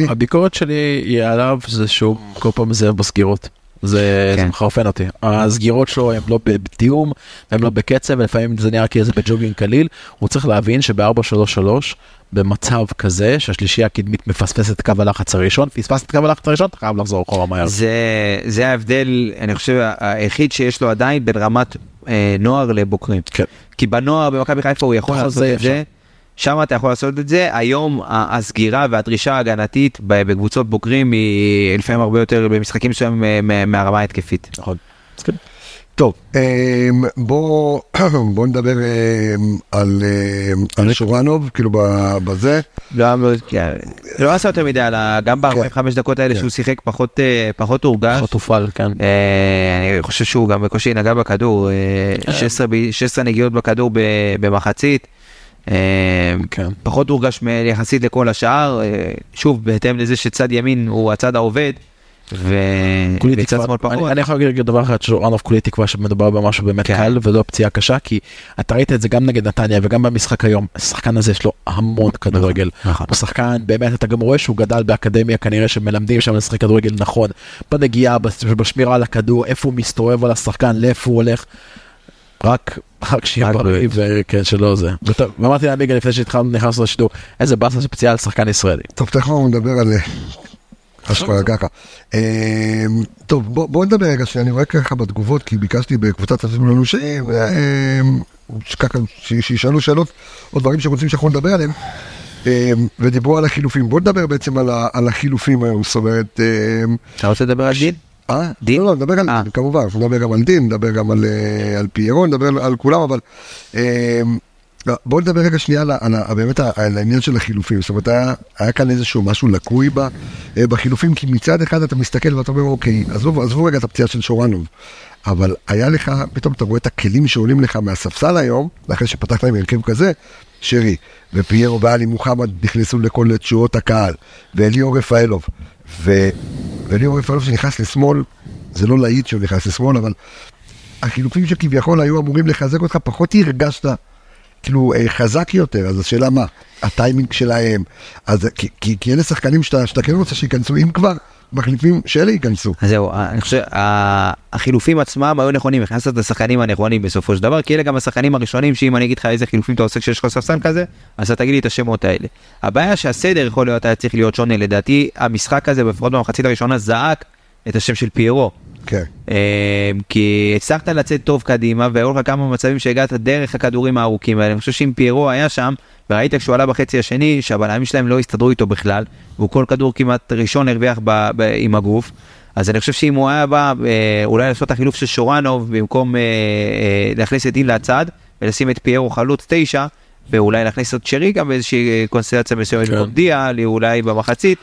הביקורת שלי היא עליו זה שהוא כל פעם מזהה בסגירות. זה כן. זה מחרפן אותי. הסגירות שלו הן לא בתיאום, הן לא בקצב, ולפעמים זה נראה כאילו זה בג'וגינג קליל. הוא צריך להבין שב-433, במצב כזה שהשלישייה הקדמית מפספסת את קו הלחץ הראשון, פספסת את קו הלחץ הראשון, אתה חייב לחזור אחורה מהר. זה, זה ההבדל, אני חושב, היחיד שיש לו עדיין בין רמת אה, נוער לבוגרים. כן. כי בנוער במכבי חיפה הוא יכול לעשות את זה, שם אתה יכול לעשות את זה, היום הסגירה והדרישה ההגנתית בקבוצות בוגרים היא לפעמים הרבה יותר במשחקים מסוימים אה, מה- מהרמה ההתקפית. נכון. כן. טוב, אמ, בוא, (clears throat) בוא נדבר אמ, על, אמ, על שורנוב, כאילו ב- בזה. לא, כן, לא עשה יותר מדי, על ה- גם ב-45 דקות האלה כן. שהוא שיחק פחות, אה, פחות הורגש. פחות הופעל, כן. אה, אני חושב שהוא גם בקושי נגע בכדור, אה, 16 ב- 16 נגיעות בכדור ב- במחצית. אה, כן. פחות הורגש יחסית לכל השאר, אה, שוב בהתאם לזה שצד ימין הוא הצד העובד, ו- כולי תקווה. אני, אני יכול להגיד דבר אחד שאורנוב כולי תקווה שמדובר במשהו באמת כן. קל ולא פציעה קשה כי אתה ראית את זה גם נגד נתניה וגם במשחק היום השחקן הזה יש לו המון כדורגל נכון. הוא שחקן באמת אתה גם רואה שהוא גדל באקדמיה כנראה שמלמדים שם לשחק כדורגל נכון בנגיעה בש- בשמירה על הכדור איפה הוא מסתובב על השחקן לאיפה הוא הולך. רק רק שיהיה בריא וכן שלא זה ואמרתי לעמיגה לפני שהתחלנו נכנסנו לשידור איזה באסה שפציעה על שחקן ישראלי. טוב, תכף אנחנו נדבר על... אשכרה ככה. אמ, טוב, בוא, נדבר רגע, שאני רואה ככה בתגובות, כי ביקשתי בקבוצת הצופים לנו אמ, שככה, ש- שישאלו שאלות או דברים שרוצים שאנחנו נדבר עליהם, אמ, ודיברו על החילופים. בוא נדבר בעצם על, החילופים היום, זאת אומרת... אמ, אתה רוצה לדבר על דין? אה? דין? לא, לא, נדבר על, אה. כמובן, נדבר גם על דין, נדבר גם על, אה, על פיירון, נדבר על, על כולם, אבל לא, בואו נדבר רגע שנייה על, על, באמת על העניין של החילופים, זאת אומרת, היה, היה כאן איזשהו משהו לקוי ב, אה, בחילופים, כי מצד אחד אתה מסתכל ואתה אומר, אוקיי, עזבו, עזבו רגע את הפציעה של שורנוב, אבל היה לך, פתאום אתה רואה את הכלים שעולים לך מהספסל היום, אחרי שפתחת עם הרכב כזה, שרי ופיירו ואלי מוחמד נכנסו לכל תשואות הקהל, ואליאור רפאלוב, ו... וליאור רפאלוב שנכנס לשמאל, זה לא להיט שהוא נכנס לשמאל, אבל החילופים שכביכול היו אמורים לחזק אותך, פחות הרגשת כאילו אה, חזק יותר, אז השאלה מה, הטיימינג שלהם, אז כי- כי כי אלה שחקנים שאתה שאתה כן רוצה שייכנסו, אם כבר מחליפים, שאלה ייכנסו. אז זהו, אני חושב, החילופים עצמם היו נכונים, הכנסת את השחקנים הנכונים בסופו של דבר, כי אלה גם השחקנים הראשונים שאם אני אגיד לך איזה חילופים אתה עושה כשיש לך ספסל כזה, אז אתה תגיד לי את השמות האלה. הבעיה שהסדר יכול להיות היה צריך להיות שונה, לדעתי המשחק הזה, לפחות במחצית הראשונה, זעק את השם של פיירו. כן. אה, כי הצלחת לצאת טוב קדימה והיו לך כמה מצבים שהגעת דרך הכדורים הארוכים האלה. אני חושב שאם פיירו היה שם וראית כשהוא עלה בחצי השני שהבלמים שלהם לא הסתדרו איתו בכלל והוא כל כדור כמעט ראשון הרוויח ב, ב, עם הגוף. אז אני חושב שאם הוא היה בא אה, אולי לעשות את החילוף של שורנוב במקום אה, אה, להכניס את דין לצד ולשים את פיירו חלוץ תשע ואולי להכניס את שרי גם באיזושהי אה, קונסטלציה מסוימת כן. במקום אולי במחצית.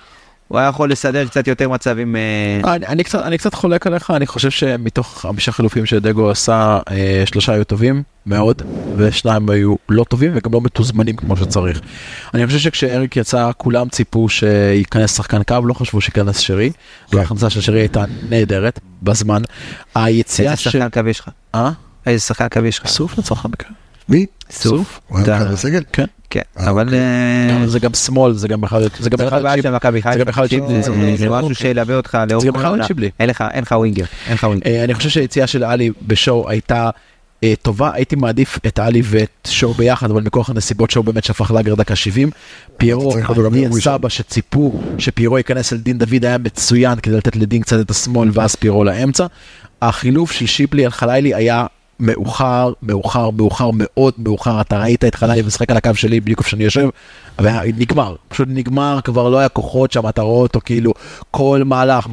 הוא היה יכול לסדר קצת יותר מצבים. אה, אני, אני, קצת, אני קצת חולק עליך, אני חושב שמתוך חמישה חילופים שדגו עשה, אה, שלושה היו טובים מאוד, ושניים היו לא טובים וגם לא מתוזמנים כמו שצריך. אני חושב שכשאריק יצא, כולם ציפו שייכנס שחקן קו, לא חשבו שייכנס שרי, וההכנסה של שרי הייתה נהדרת בזמן. היציאה איזה של... שחקן קו יש לך? אה? איזה שחקן קו יש לך? סוף לצורך המקרה. מי? סוף? הוא היה בכלל בסגל? כן. כן, אה, אבל אה, אבל זה גם שמאל, זה גם בכלל, זה גם בכלל צ'יפ. של מכבי חיפה, זה גם בכלל צ'יפ, זה- משהו שילווה אותך לאורך זה גם כל בכלל העונה. אין לך אין לך ווינגר, אין לך ווינגר. אה, אני חושב שהיציאה של עלי בשואו הייתה טובה, הייתי מעדיף את עלי ואת שואו ביחד, אבל מכוח הנסיבות שואו באמת שפך לאגר דקה 70. פיירו, אני. סבא שציפו שפיירו ייכנס אל דין דוד היה מצוין כדי לתת לדין קצת את השמאל ואז פיירו לאמצע. החילוף של שיפלי על חלילי היה מאוחר, מאוחר, מאוחר, מאוד מאוחר, אתה ראית את חלילי משחק על הקו שלי בדיוק איפה שאני יושב, ונגמר, פשוט נגמר, כבר לא היה כוחות שם, אתה רואה אותו כאילו כל מהלך,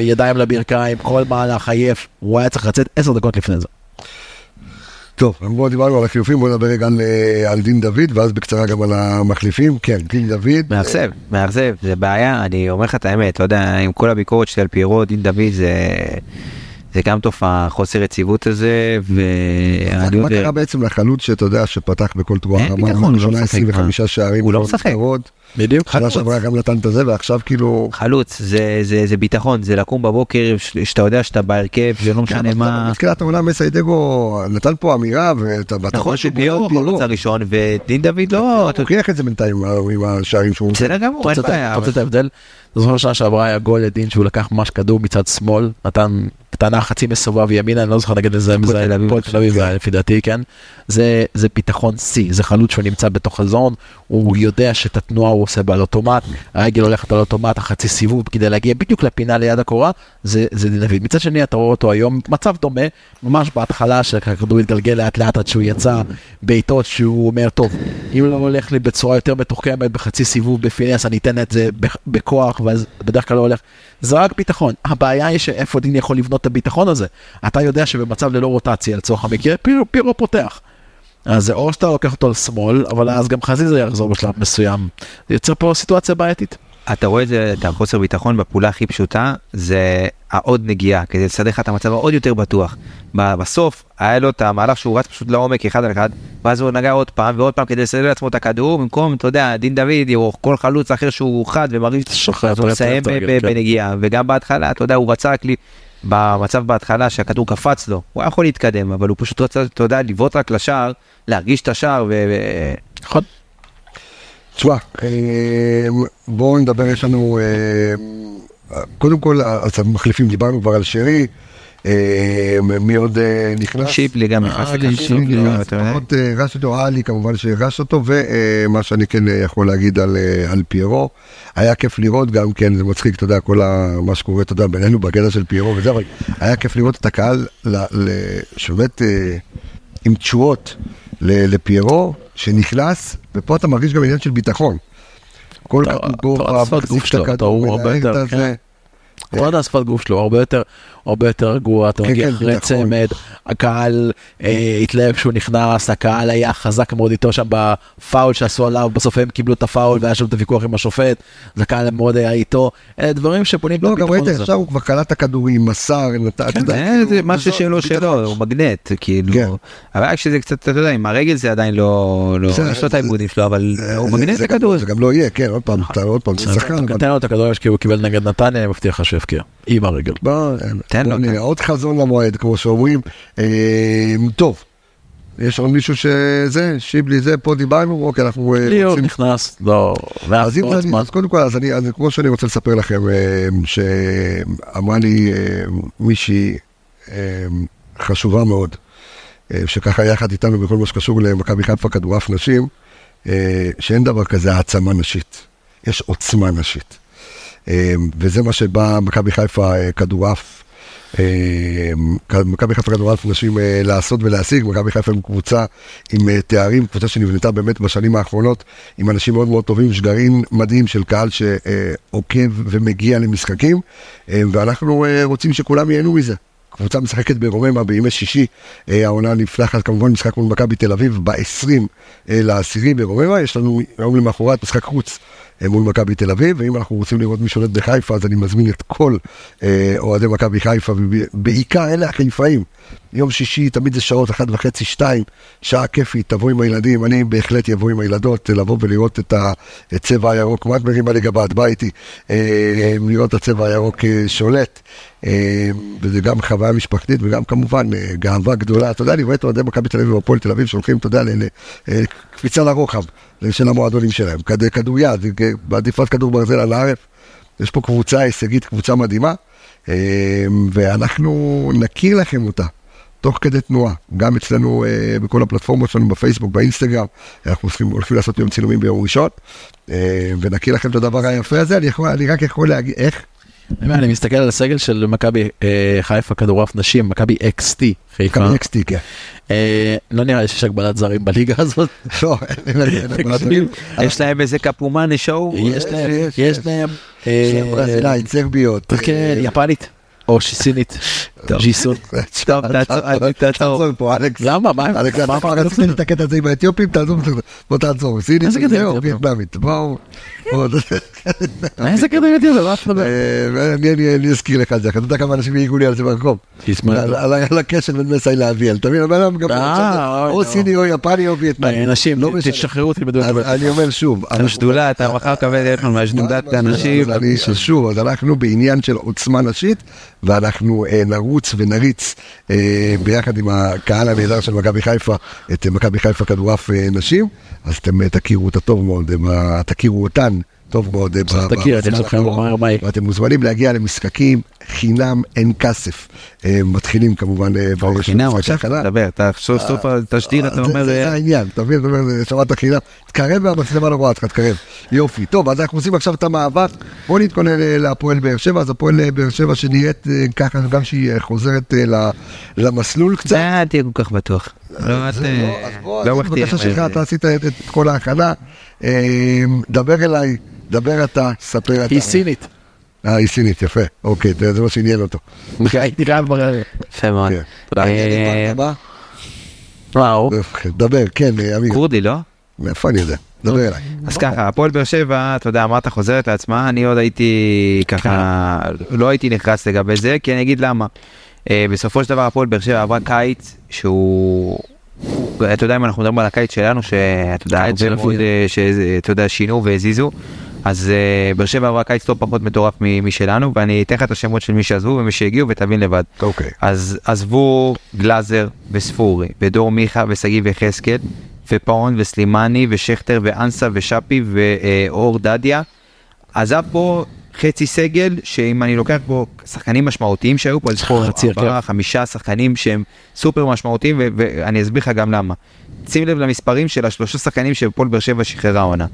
ידיים לברכיים, כל מהלך עייף, הוא היה צריך לצאת עשר דקות לפני זה. טוב, בואו דיברנו על החילופים, בואו נדבר רגע על, אה, על דין דוד, ואז בקצרה גם על המחליפים. כן, דין דוד. מאכזב, מאכזב, זה בעיה, אני אומר לך את האמת, אתה יודע, עם כל הביקורת שלי על פיירו, דין דוד זה... זה גם תופעה, חוסר יציבות הזה, ואני מה יודע, קרה בעצם לחלוץ שאתה יודע שפתח בכל תרועה אין רמה, ביטחון, הוא לא 18, משחק, 25 שערים, הוא לא משחק. בדיוק. שנה שעברה גם נתן את זה, ועכשיו כאילו... חלוץ, זה, זה, זה ביטחון, זה לקום בבוקר, שאתה יודע שאתה בהרכב, זה לא משנה מה... בתחילת העונה מסיידגו נתן פה אמירה, ואתה נכון בועט החלוץ הראשון, ודין דוד לא, אתה- הוא הוכיח את זה בינתיים עם ה- עם השערים שהוא... בסדר גמור, אין בעיה. אתה רוצה את ההבדל? אתה זוכר שנה שעברה היה גול לדין שהוא לקח ממש כדור מצד שמאל, נתן קטנה חצי מסובב ימינה, אני לא זוכר נגד איזה הפועל תל אביב. היה לפי דעתי, כן? זה זה ביטחון שיא, זה חלוץ שהוא נמצא בתוך הזון, הוא יודע שאת התנועה הוא עושה על אוטומט, הרגל הולכת על אוטומט, החצי סיבוב כדי להגיע בדיוק לפינה ליד הקורה, זה זה דין דוד. מצד שני אתה רואה אותו היום, מצב דומה, ממש בהתחלה שהכדור התגלגל לאט לאט עד שהוא יצא, בעיטות שהוא אומר, טוב, אם לא הולך לי בצורה יותר מתוחכמת בחצי סיבוב בפינס, אני אתן את זה בכ- בכוח, ואז בדרך כלל לא הולך. זה רק ביטחון. הבעיה היא שאיפה דין יכול לבנות את הביטחון הזה. אתה יודע שבמצב ללא רוטציה, לצורך המקרה, פירו, פירו פותח. אז זה או שאתה לוקח אותו לשמאל, אבל אז גם חזיזה יחזור בשלב מסוים. זה יוצר פה סיטואציה בעייתית. אתה רואה את זה, את החוסר ביטחון בפעולה הכי פשוטה, זה העוד נגיעה, כדי לסדר לך את המצב העוד יותר בטוח. בסוף, היה לו את המהלך שהוא רץ פשוט לעומק אחד על אחד, ואז הוא נגע עוד פעם ועוד פעם כדי לסדר לעצמו את הכדור, במקום, אתה יודע, דין דוד, או כל חלוץ אחר שהוא חד ומרגיש, אז הוא מסיים כן. בנגיעה, וגם בהתחלה, אתה יודע, הוא רצה במצב בהתחלה שהכדור קפץ לו, הוא היה יכול להתקדם, אבל הוא פשוט רצה, אתה יודע, לבעוט רק לשער, להרגיש את השער, ו... נכון? תשמע, אה, בואו נדבר, יש לנו, אה, קודם כל, אז המחליפים, דיברנו כבר על שרי, אה, מי עוד אה, נכנס? שיפלי גם נכנס עלי, לכאן, אה, הרש אותו, עלי כמובן שהרש אותו, ומה שאני כן אה, יכול להגיד על, אה, על פיירו, היה כיף לראות גם כן, זה מצחיק, אתה יודע, כל מה שקורה, אתה יודע, בינינו בגדע של פיירו וזה, אבל היה כיף לראות את הקהל, שבאמת אה, עם תשואות ל- לפיירו, שנכנס, ופה אתה מרגיש גם עניין של ביטחון. כל כדור, אתה את הכדור, אתה הוא הרבה מנהל את. כן. השפת גוף שלו, הרבה יותר, הרבה יותר רגוע, אתה כן, מגיע כן, אחרי נכון. צמד, הקהל אה, התלהב כשהוא נכנס, הקהל היה חזק מאוד איתו שם בפאול שעשו עליו, בסוף הם קיבלו את הפאול והיה שם את הוויכוח עם השופט, אז הקהל מאוד היה איתו, אלה דברים שבונים את לא, גם ראית. עכשיו הוא כבר קלט את הכדורים, מסר, כאילו, שלו ביטחון. שלו, הוא מגנט, כן. כאילו. הבעיה כשזה קצת, אתה יודע, עם הרגל זה עדיין לא, לא, יש לו את העיבודים שלו, אבל הוא מגנט את זה- הכדור הזה. זה גם לא יהיה, כן, עוד פעם, אתה עוד פעם, זה שחקן, אבל תן לו את הכדור כי הוא קיבל נגד נתניה, אני מבטיח לך שהוא יפקיע, עם הרגל. תן בוא לו, נראה, תן. עוד חזון למועד, כמו שאומרים. אה, טוב, יש עוד מישהו שזה, שיבלי זה, פה דיברנו, אוקיי, אנחנו אה, ליאור רוצים... נכנס, לא, אז, אם ועוד זה, זמן. אז קודם כל, אז, אני, אז כמו שאני רוצה לספר לכם, אה, שאמרה לי אה, מישהי חשובה מאוד, שככה יחד איתנו בכל מה שקשור למכבי חיפה כדורעף נשים, שאין דבר כזה העצמה נשית, יש עוצמה נשית. וזה מה שבא מכבי חיפה כדורעף, מכבי חיפה כדורעף נשים אה, לעשות ולהשיג, מכבי חיפה עם קבוצה עם אה, תארים, קבוצה שנבנתה באמת בשנים האחרונות, עם אנשים מאוד מאוד טובים, יש גרעין מדהים של קהל שעוקב ומגיע למשחקים, אה, ואנחנו רוצים שכולם ייהנו מזה. קבוצה משחקת ברוממה בימי שישי, העונה נפתחת כמובן משחק מול מכבי תל אביב ב-20 לעשירי ברוממה, יש לנו יום למחרת משחק חוץ מול מכבי תל אביב, ואם אנחנו רוצים לראות מי שולט בחיפה אז אני מזמין את כל אה, אוהדי מכבי חיפה, ובעיקר אלה החיפאים. יום שישי תמיד זה שעות אחת וחצי, שתיים, שעה כיפית, תבוא עם הילדים, אני בהחלט אבוא עם הילדות, לבוא ולראות את הצבע הירוק, מה את מרימה את באה איתי, אה, לראות את הצבע הירוק אה, שולט, אה, וזה גם חוויה משפחתית וגם כמובן אה, גאווה גדולה, אתה יודע, אני רואה את אוהדי מכבי תל אביב והפועל תל אביב שהולכים, אתה יודע, אה, קפיצה לרוחב של המועדונים שלהם, כד- כדוריד, בעדיפת כדור ברזל על הארץ, יש פה קבוצה הישגית, קבוצה מדהימה, אה, ואנחנו נכיר לכם אותה. תוך כדי תנועה, גם אצלנו אה, בכל הפלטפורמות שלנו בפייסבוק, באינסטגרם, אנחנו הולכים, לעשות יום צילומים ביום ראשון, אה, ונכיר לכם את הדבר היפה הזה, אני, יכול, אני רק יכול להגיד, איך? אני מסתכל על הסגל של מכבי אה, חיפה כדורעף נשים, מכבי XT חיפה. מכבי אקסטי, כן. אה, לא נראה לי שיש הגבלת זרים בליגה (laughs) הזאת. לא, אין הגבלת זרים. (laughs) יש להם איזה קפומאני שואו. יש להם, יש, יש להם, יש להם אה, ברזילאית, סרביות. כן, יפנית, או סינית, (laughs) ג'יסון. טוב, (laughs) תעצור, פה, אלכס. למה? מה? אלכס, מה אתה רצית את הקטע הזה עם האתיופים, תעזוב, בוא תעצור. סינית, זהו? וייטנאמית, בואו. איזה קטע על מה אתה מדבר? אה, אני- אני אזכיר לך את זה, אתה יודע כמה אנשים העיגו לי על זה. תשמע, על- הקשר בין מסי לאביאל, אתה מבין? הבן אדם גם אה, או אוי, סיני או יפני או וייטנאמי. אנשים, לא. תשחררו אותי כלל. אני אומר שוב, השדולה, אתה מחר תקבל טלפון מהשדולת אז שוב, אז אנחנו בעניין של עוצמה נשית, ואנחנו אה, נרוץ ונריץ אה, ביחד עם הקהל הנהדר של מכבי חיפה, את מכבי חיפה כדורעף אה, נשים, אז אתם אה, תכירו אותה טוב מאוד, אה, תכירו אותן טוב מאוד. אה, אני. ואתם מוזמנים להגיע למשחקים חינם אין כסף. אה, מתחילים כמובן אה, ברגע של חינם, משחק הכנה. תדבר, אתה סוף סוף תשדיר, אתה אומר, זה אה, העניין, אתה מבין? אתה אומר, שמעת חינם, תקרב והמצלמה לא רואה אותך, תקרב. יופי. טוב, אז אנחנו עושים עכשיו את המאבק. בואו נתכונן אה, להפועל באר שבע, אז הפועל אה, באר שבע שנראית אה, ככה, גם שהיא אה, חוזרת אה, ל- למסלול קצת. אל תהיה כל כך בטוח. לא, אה, לא, אז בוא, לא. בבקשה שלך, אתה עשית את כל ההכנה. אה, דבר אליי, דבר אתה, ספר אתה. היא סינית. אה, היא סינית, יפה. אוקיי, זה זה מה שעניין אותו. הייתי חייב ברר. יפה מאוד. כן. תודה. אה, מה? וואו. דבר, כן, אה, אמיר. כורדי, לא? מאיפה אני יודע? דבר אליי. אז ככה, הפועל באר שבע, אתה יודע, אמרת חוזרת לעצמה, אני עוד הייתי ככה, לא הייתי נחרץ לגבי זה, כי אני אגיד למה. אה, בסופו של דבר הפועל באר שבע עברה קיץ שהוא, הוא- אתה יודע אם אנחנו מדברים על הקיץ שלנו, יודע. אה, שאתה יודע, שינו והזיזו, אז אה, באר שבע עברה קיץ לא פחות מטורף מ- משלנו, ואני אתן לך את השמות של מי שעזבו ומי שהגיעו ותבין לבד. אוקיי. אז עזבו גלאזר וספורי, ודור מיכה ושגיב יחזקאל, ופאון וסלימני ושכטר ואנסה ושאפי ואור דדיה. עזב פה חצי סגל, שאם אני לוקח פה שחקנים משמעותיים שהיו פה, אז יש פה חצי הרכב. ארבעה, חמישה שחקנים שהם סופר משמעותיים, ו- ואני אסביר לך גם למה. שים לב למספרים של השלושה שחקנים שהפועל באר שבע שחררה עונה.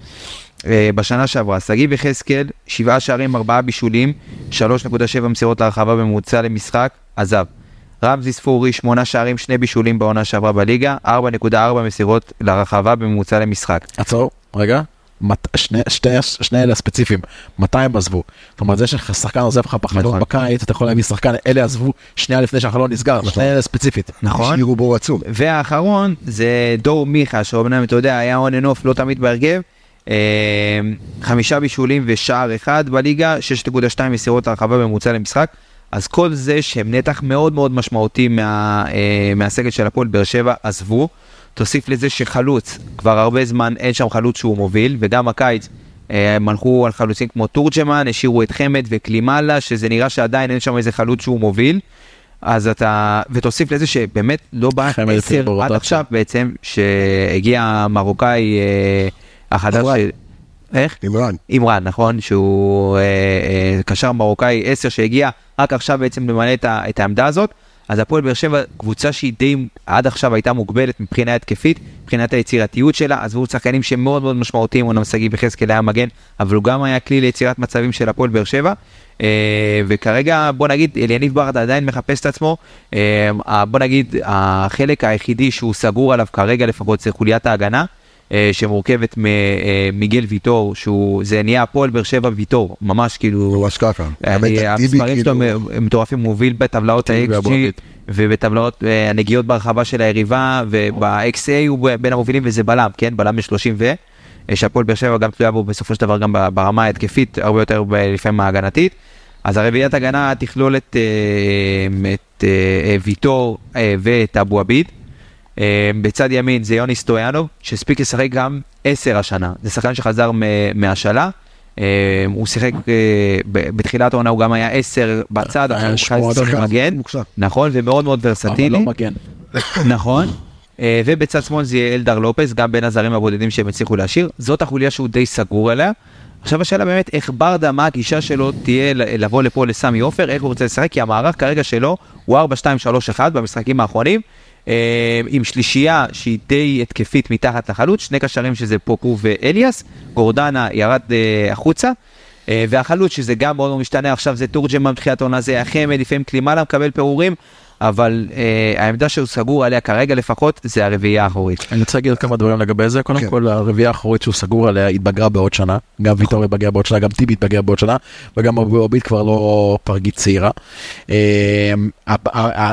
אה, בשנה שעברה, שגיב יחזקאל, שבעה שערים, ארבעה בישולים, 3.7 מסירות להרחבה בממוצע למשחק, עזב. רמזי ספורי, שמונה שערים, שני בישולים בעונה שעברה בליגה, 4.4 מסירות לרחבה בממוצע למשחק. עצור, רגע. מת- שני, שני, שני אלה ספציפיים, מתי הם עזבו? זאת אומרת, זה ששחקן עוזב לך בחלון נכון. בקיץ, אתה יכול להביא שחקן, אלה עזבו שנייה לפני שהחלון נסגר, שני אלה ספציפית. נכון? השאירו בור עצום. והאחרון זה דור מיכה, שאומנם אתה יודע, היה און אנוף, לא תמיד בהרכב. אה, חמישה בישולים ושער אחד בליגה, 6.2 מסירות הרחבה בממוצע למשחק. אז כל זה שהם נתח מאוד מאוד משמעותי מה, אה, מהסגל של הפועל באר שבע עזבו. תוסיף לזה שחלוץ, כבר הרבה זמן אין שם חלוץ שהוא מוביל, וגם הקיץ אה, הם הלכו על חלוצים כמו תורג'מן, השאירו את חמד וקלימאלה, שזה נראה שעדיין אין שם איזה חלוץ שהוא מוביל. אז אתה, ותוסיף לזה שבאמת לא בא עשר עד. עכשיו בעצם, שהגיע המרוקאי אה, החדש, איך? אימרן. אימרן, נכון? שהוא אה, אה, קשר מרוקאי 10 שהגיע רק עכשיו בעצם למלא את, ה, את העמדה הזאת. אז הפועל באר שבע, קבוצה שהיא די עד עכשיו הייתה מוגבלת מבחינה התקפית, מבחינת היצירתיות שלה, עזבו שחקנים שהם מאוד מאוד משמעותיים, אומנם שגיב יחזקאל היה מגן, אבל הוא גם היה כלי ליצירת מצבים של הפועל באר שבע. אה, וכרגע בוא נגיד אליניב ברדה עדיין מחפש את עצמו, אה, בוא נגיד החלק היחידי שהוא סגור עליו כרגע לפחות זה חוליית ההגנה. אה, שמורכבת ממיגל ויטור, שהוא, זה נהיה הפועל באר שבע ויטור, ממש כאילו, ממש ככה. טיבי המספרים שלו כאילו- מטורפים, הוא מוביל בטבלאות ה-XG. ובטבלאות אה, הנגיעות ברחבה של היריבה, וב-XA הוא בין המובילים וזה בלם, כן? בלם ב-30 ו... אה, שהפועל באר שבע גם תלויה בו בסופו של דבר גם ברמה ההתקפית, הרבה יותר לפעמים ההגנתית. אז הרביעיית הגנה תכלול את, אה, את אה, ויטור אה, ואת אבו עביד. אה, בצד ימין זה יוני סטויאנוב, שהספיק לשחק גם 10 השנה. זה שחקן שחזר מהשאלה. אה, הוא שיחק אה, בתחילת העונה, הוא גם היה 10 בצד, אבל הוא שיחק. מגן. נכון, ומאוד מאוד אבל ורסטילי. לא מגן. (coughs) נכון. ובצד שמאל זה יהיה אלדר לופס, גם בין הזרים הבודדים שהם הצליחו להשאיר. זאת החוליה שהוא די סגור עליה. עכשיו השאלה באמת איך ברדה, מה הגישה שלו תהיה לבוא לפה לסמי עופר, איך הוא רוצה לשחק, כי המערך כרגע שלו הוא 4-2-3-1 במשחקים האחרונים, עם שלישייה שהיא די התקפית מתחת לחלוץ, שני קשרים שזה פוקו ואליאס, גורדנה ירד אה, החוצה. אה, והחלוץ שזה גם מאוד משתנה עכשיו זה תורג'מן בתחילת העונה זה החמד לפעמים קלימאלה מקבל פירורים אבל אה, העמדה שהוא סגור עליה כרגע לפחות זה הרביעייה האחורית. אני רוצה להגיד כמה דברים לגבי זה. קודם כן. כל, הרביעייה האחורית שהוא סגור עליה התבגרה בעוד שנה. גם ויטור התבגר בעוד שנה, גם טיבי התבגר בעוד שנה, וגם אבו עביד כבר לא פרגית צעירה. אה,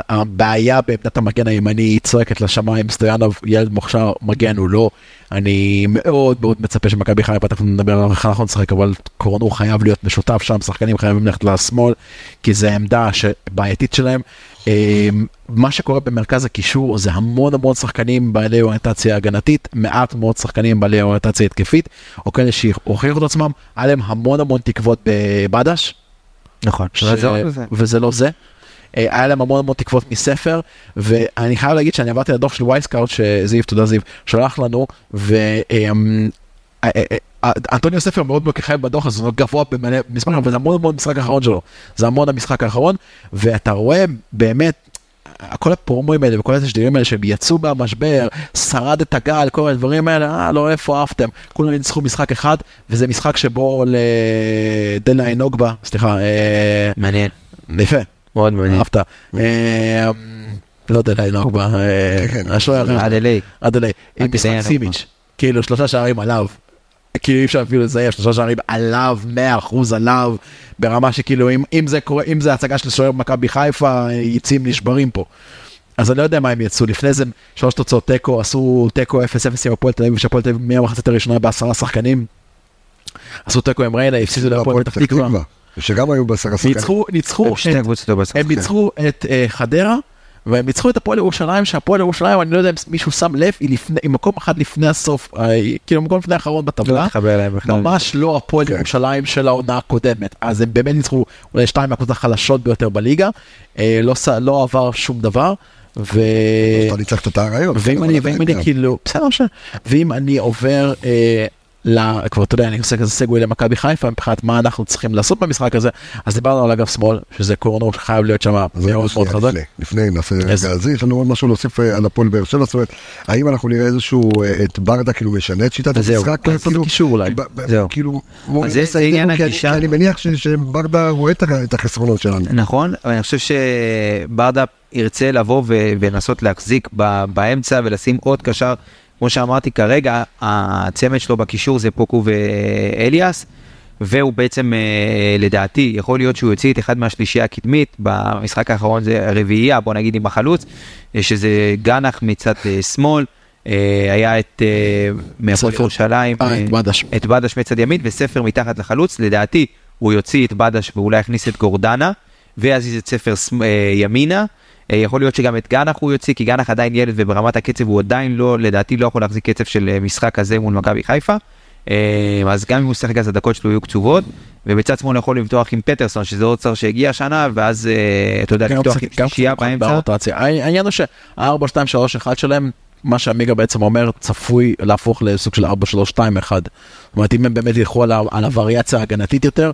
הבעיה בעמדת המגן הימני היא צועקת לשמיים, סטויאנוב ילד מוכשר, מגן הוא לא. אני מאוד מאוד מצפה שמכבי חיפה, תכף נדבר על איך אנחנו נשחק, אבל קורנו חייב להיות משותף שם, שחקנים חייבים ללכת לשמאל, כי זה עמדה שבעייתית שלהם. אה, מה שקורה במרכז הקישור זה המון המון שחקנים בעלי אוריינטציה הגנתית, מעט מאוד שחקנים בעלי אוריינטציה התקפית, או כאלה שהוכיחו את עצמם, היה להם המון המון תקוות בבדש, נכון. ש... זה- זה- וזה לא זה. אה, היה להם המון המון תקוות מספר ואני חייב להגיד שאני עברתי לדוח של וייסקאוט שזיו תודה זיו שלח לנו ואנטוניו ספר מאוד מאוד כיכב בדוח הזה, הוא גבוה במלא מספר אבל זה המון המון משחק האחרון שלו זה המון המשחק האחרון ואתה רואה באמת כל הפרומואים האלה וכל התשדירים האלה שהם יצאו מהמשבר, שרד את הגל, כל הדברים האלה, אה, לא, איפה עפתם? כולם ניצחו משחק אחד, וזה משחק שבו לדלה אנוגבה, סליחה, אה, מעניין. יפה, מאוד מעניין. אהבת. אה, לא דלה אנוגבה, אה, כן, כן. השוער, עד אליי. אדלי, עם אדלי משחק. סימיץ', כאילו שלושה שערים עליו. כאילו אי אפשר אפילו לזייף שלושה שערים עליו, 100% עליו, ברמה שכאילו אם, אם זה קורה, אם זה הצגה של שוער מכבי חיפה, יצאים נשברים פה. אז אני לא יודע מה הם יצאו, לפני זה שלוש תוצאות תיקו, עשו תיקו 0-0 עם הפועל תל אביב, שהפועל תל אביב מהמחצית הראשונה בעשרה שחקנים. עשו תיקו עם ריינה, הפסידו להפועל פתח תקווה. שגם היו בעשרה שחקנים. ניצחו, ניצחו, לא. הם ניצחו את אה, חדרה, והם ניצחו את הפועל ירושלים, שהפועל ירושלים, אני לא יודע אם מישהו שם לב, היא לפני, היא מקום אחד לפני הסוף, אה, כאילו מקום לפני האחרון בטבלה. לא. ממש לא הפועל כן. ירושלים של העונה הקודמת, אז הם באמת ניצחו אולי שתיים מהקבוצות החלשות ביותר בליגה, אה, לא, לא עבר שום דבר, ו... אתה ניצחת את האריות. ואם אני, ואם אני כאילו, בסדר, ש... ואם אני עובר, אה, ל... כבר אתה יודע, אני עושה כזה סגווי למכבי חיפה מבחינת מה אנחנו צריכים לעשות במשחק הזה, אז דיברנו על אגף שמאל, שזה קורנו שחייב להיות שם מאוד מאוד שנייה, חזק. לפני, לפני נעשה אז- רגע, אז יש לנו עוד משהו להוסיף אה, על הפועל באר שבע, זאת אומרת, האם אנחנו נראה איזשהו, אה, את ברדה כאילו משנה את שיטת אז זהו, המשחק? אז כאילו, קישור אולי. ב- ב- זהו. כאילו, אז זה- זה עניין הגישה. אני מניח ש- שברדה רואה את החסרונות שלנו. נכון, אבל אני חושב שברדה ירצה לבוא ו- ולנסות להחזיק ב- באמצע ולשים עוד קשר. כמו שאמרתי כרגע, הצמד שלו בקישור זה פוקו ואליאס, והוא בעצם, אה, לדעתי, יכול להיות שהוא יוציא את אחד מהשלישייה הקדמית, במשחק האחרון זה רביעייה, בוא נגיד עם החלוץ, אה, שזה גנח מצד אה, שמאל, היה את מהפועל ירושלים, את בדש. את בדש מצד ימין וספר מתחת לחלוץ, לדעתי הוא יוציא את בדש ואולי יכניס את גורדנה, ויזיז את ספר ימינה. אה, יכול להיות שגם את גנח הוא יוציא, כי גנח עדיין ילד וברמת הקצב הוא עדיין לא, לדעתי לא יכול להחזיק קצב של אה, משחק כזה מול מכבי חיפה. אה, אז גם אם הוא שיחק אז הדקות שלו יהיו קצובות, ובצד שמאל יכול לפתוח עם פטרסון, שזה עוד שר שהגיע השנה, ואז אתה יודע, לפתוח עם שישייה באמצע. העניין הוא שה-4, 2, 3, 1 שלהם, מה שעמיגה בעצם אומר, צפוי להפוך לסוג של 4, 3, 2, 1. זאת אומרת, אם הם באמת ילכו על על הווריאציה ההגנתית יותר,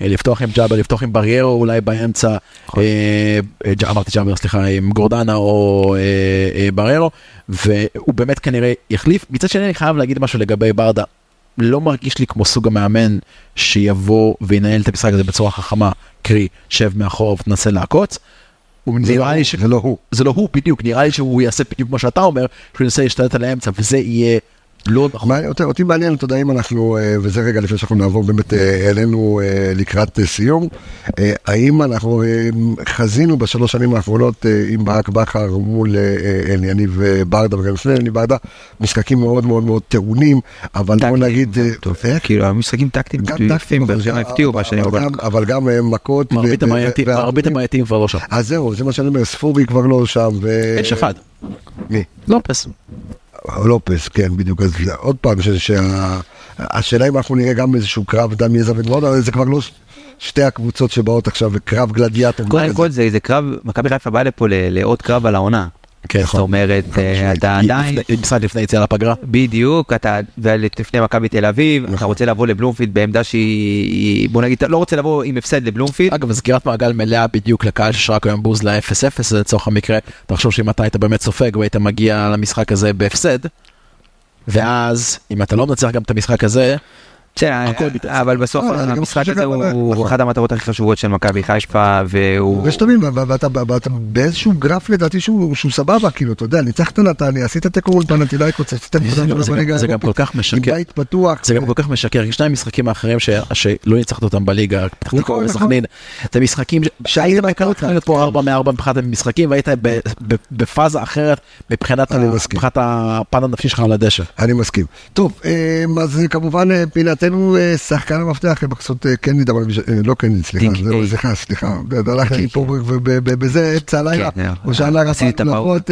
אה, לפתוח עם ג'אבר, לפתוח עם בריירו אולי באמצע, נכון. אה, אה, אמרתי ג'אבר, סליחה, עם גורדנה או אה, אה, בריירו, והוא באמת כנראה יחליף. מצד שני, אני חייב להגיד משהו לגבי ברדה. לא מרגיש לי כמו סוג המאמן שיבוא וינהל את המשחק הזה בצורה חכמה, קרי, שב מאחור ותנסה לעקוץ. נראה לי ש... זה לא הוא. זה לא הוא בדיוק, נראה לי שהוא יעשה בדיוק כמו שאתה אומר, שהוא ינסה להשתלט על האמצע, וזה יהיה לא נכון. אותי, אותי מעניין, אתה יודע, אם אנחנו, אה, וזה רגע לפני שאנחנו נעבור באמת אה, אלינו אה, לקראת סיום, האם אנחנו חזינו בשלוש שנים האחרונות עם ברק בכר מול אה, ברדה וגם לפני אליניב ברדה, משחקים מאוד מאוד מאוד טעונים, אבל בוא. נגיד? כאילו המשחקים טקטיים גם יפים, טקטיים, באר שבע אבל- הפתיעו בשנים. גם- אבל גם מכות. מרבית המעייתים- כבר לא שם. אז זהו, זה מה שאני אומר, ספורי כבר לא שם. יש אחד, מי? לופס. לופס, כן, בדיוק. אז עוד פעם, ש- שה- השאלה אם אנחנו נראה גם איזשהו קרב דם, יזע ודמעות, אבל זה כבר לא שתי הקבוצות שבאות עכשיו, וקרב גלדיאטור. קודם. כל זה זה קרב, מכבי חיפה באה לפה לעוד קרב על העונה. כן, זאת אומרת, אה, אתה עדיין, לפני- משחק לפני יציאה לפגרה. בדיוק, אתה, ולפני מכבי תל אביב, אתה נכון. רוצה לבוא לבלומפילד בעמדה שהיא, בוא נגיד, אתה לא רוצה לבוא עם הפסד לבלומפילד, אגב, סגירת מעגל מלאה בדיוק לקהל ששרק היום בוז ל-0-0, זה לצורך המקרה, תחשוב שאם אתה היית באמת סופג והיית מגיע למשחק הזה בהפסד, ואז אם אתה לא מנצח גם את המשחק הזה. אבל בסוף לא, המשחק הזה הוא נכון. אחת המטרות הכי חשובות של מכבי חיפה, והוא... ושתבין, ו- ו- ואתה באיזשהו גרף לדעתי שהוא סבבה, כאילו, אתה יודע, ניצחת נתניה, עשית תיקו מול פנטינאיקוס, עשית זה גם- כל כך עם משקר. בית פתוח. זה גם כל כך משקר, שני המשחקים האחרים שלא ניצחת אותם בליגה, פתח תקווה נכון, נכון. וסכנין, זה משחקים שהיית צריכה להיות פה 4 מ-4 מבחינת המשחקים, והיית בפאזה אחרת מבחינת הפן הנפשי שלך על הדשא. אני מסכים. טוב, אה, אז כמובן אה, פינתנו אה, שחקן המפתח, בחסות אה, קנדיד, אבל אה, לא קנדיד, סליחה. סליחה, סליחה, הלך לי פה ובזה אמצע הלילה, או שעלה. רפות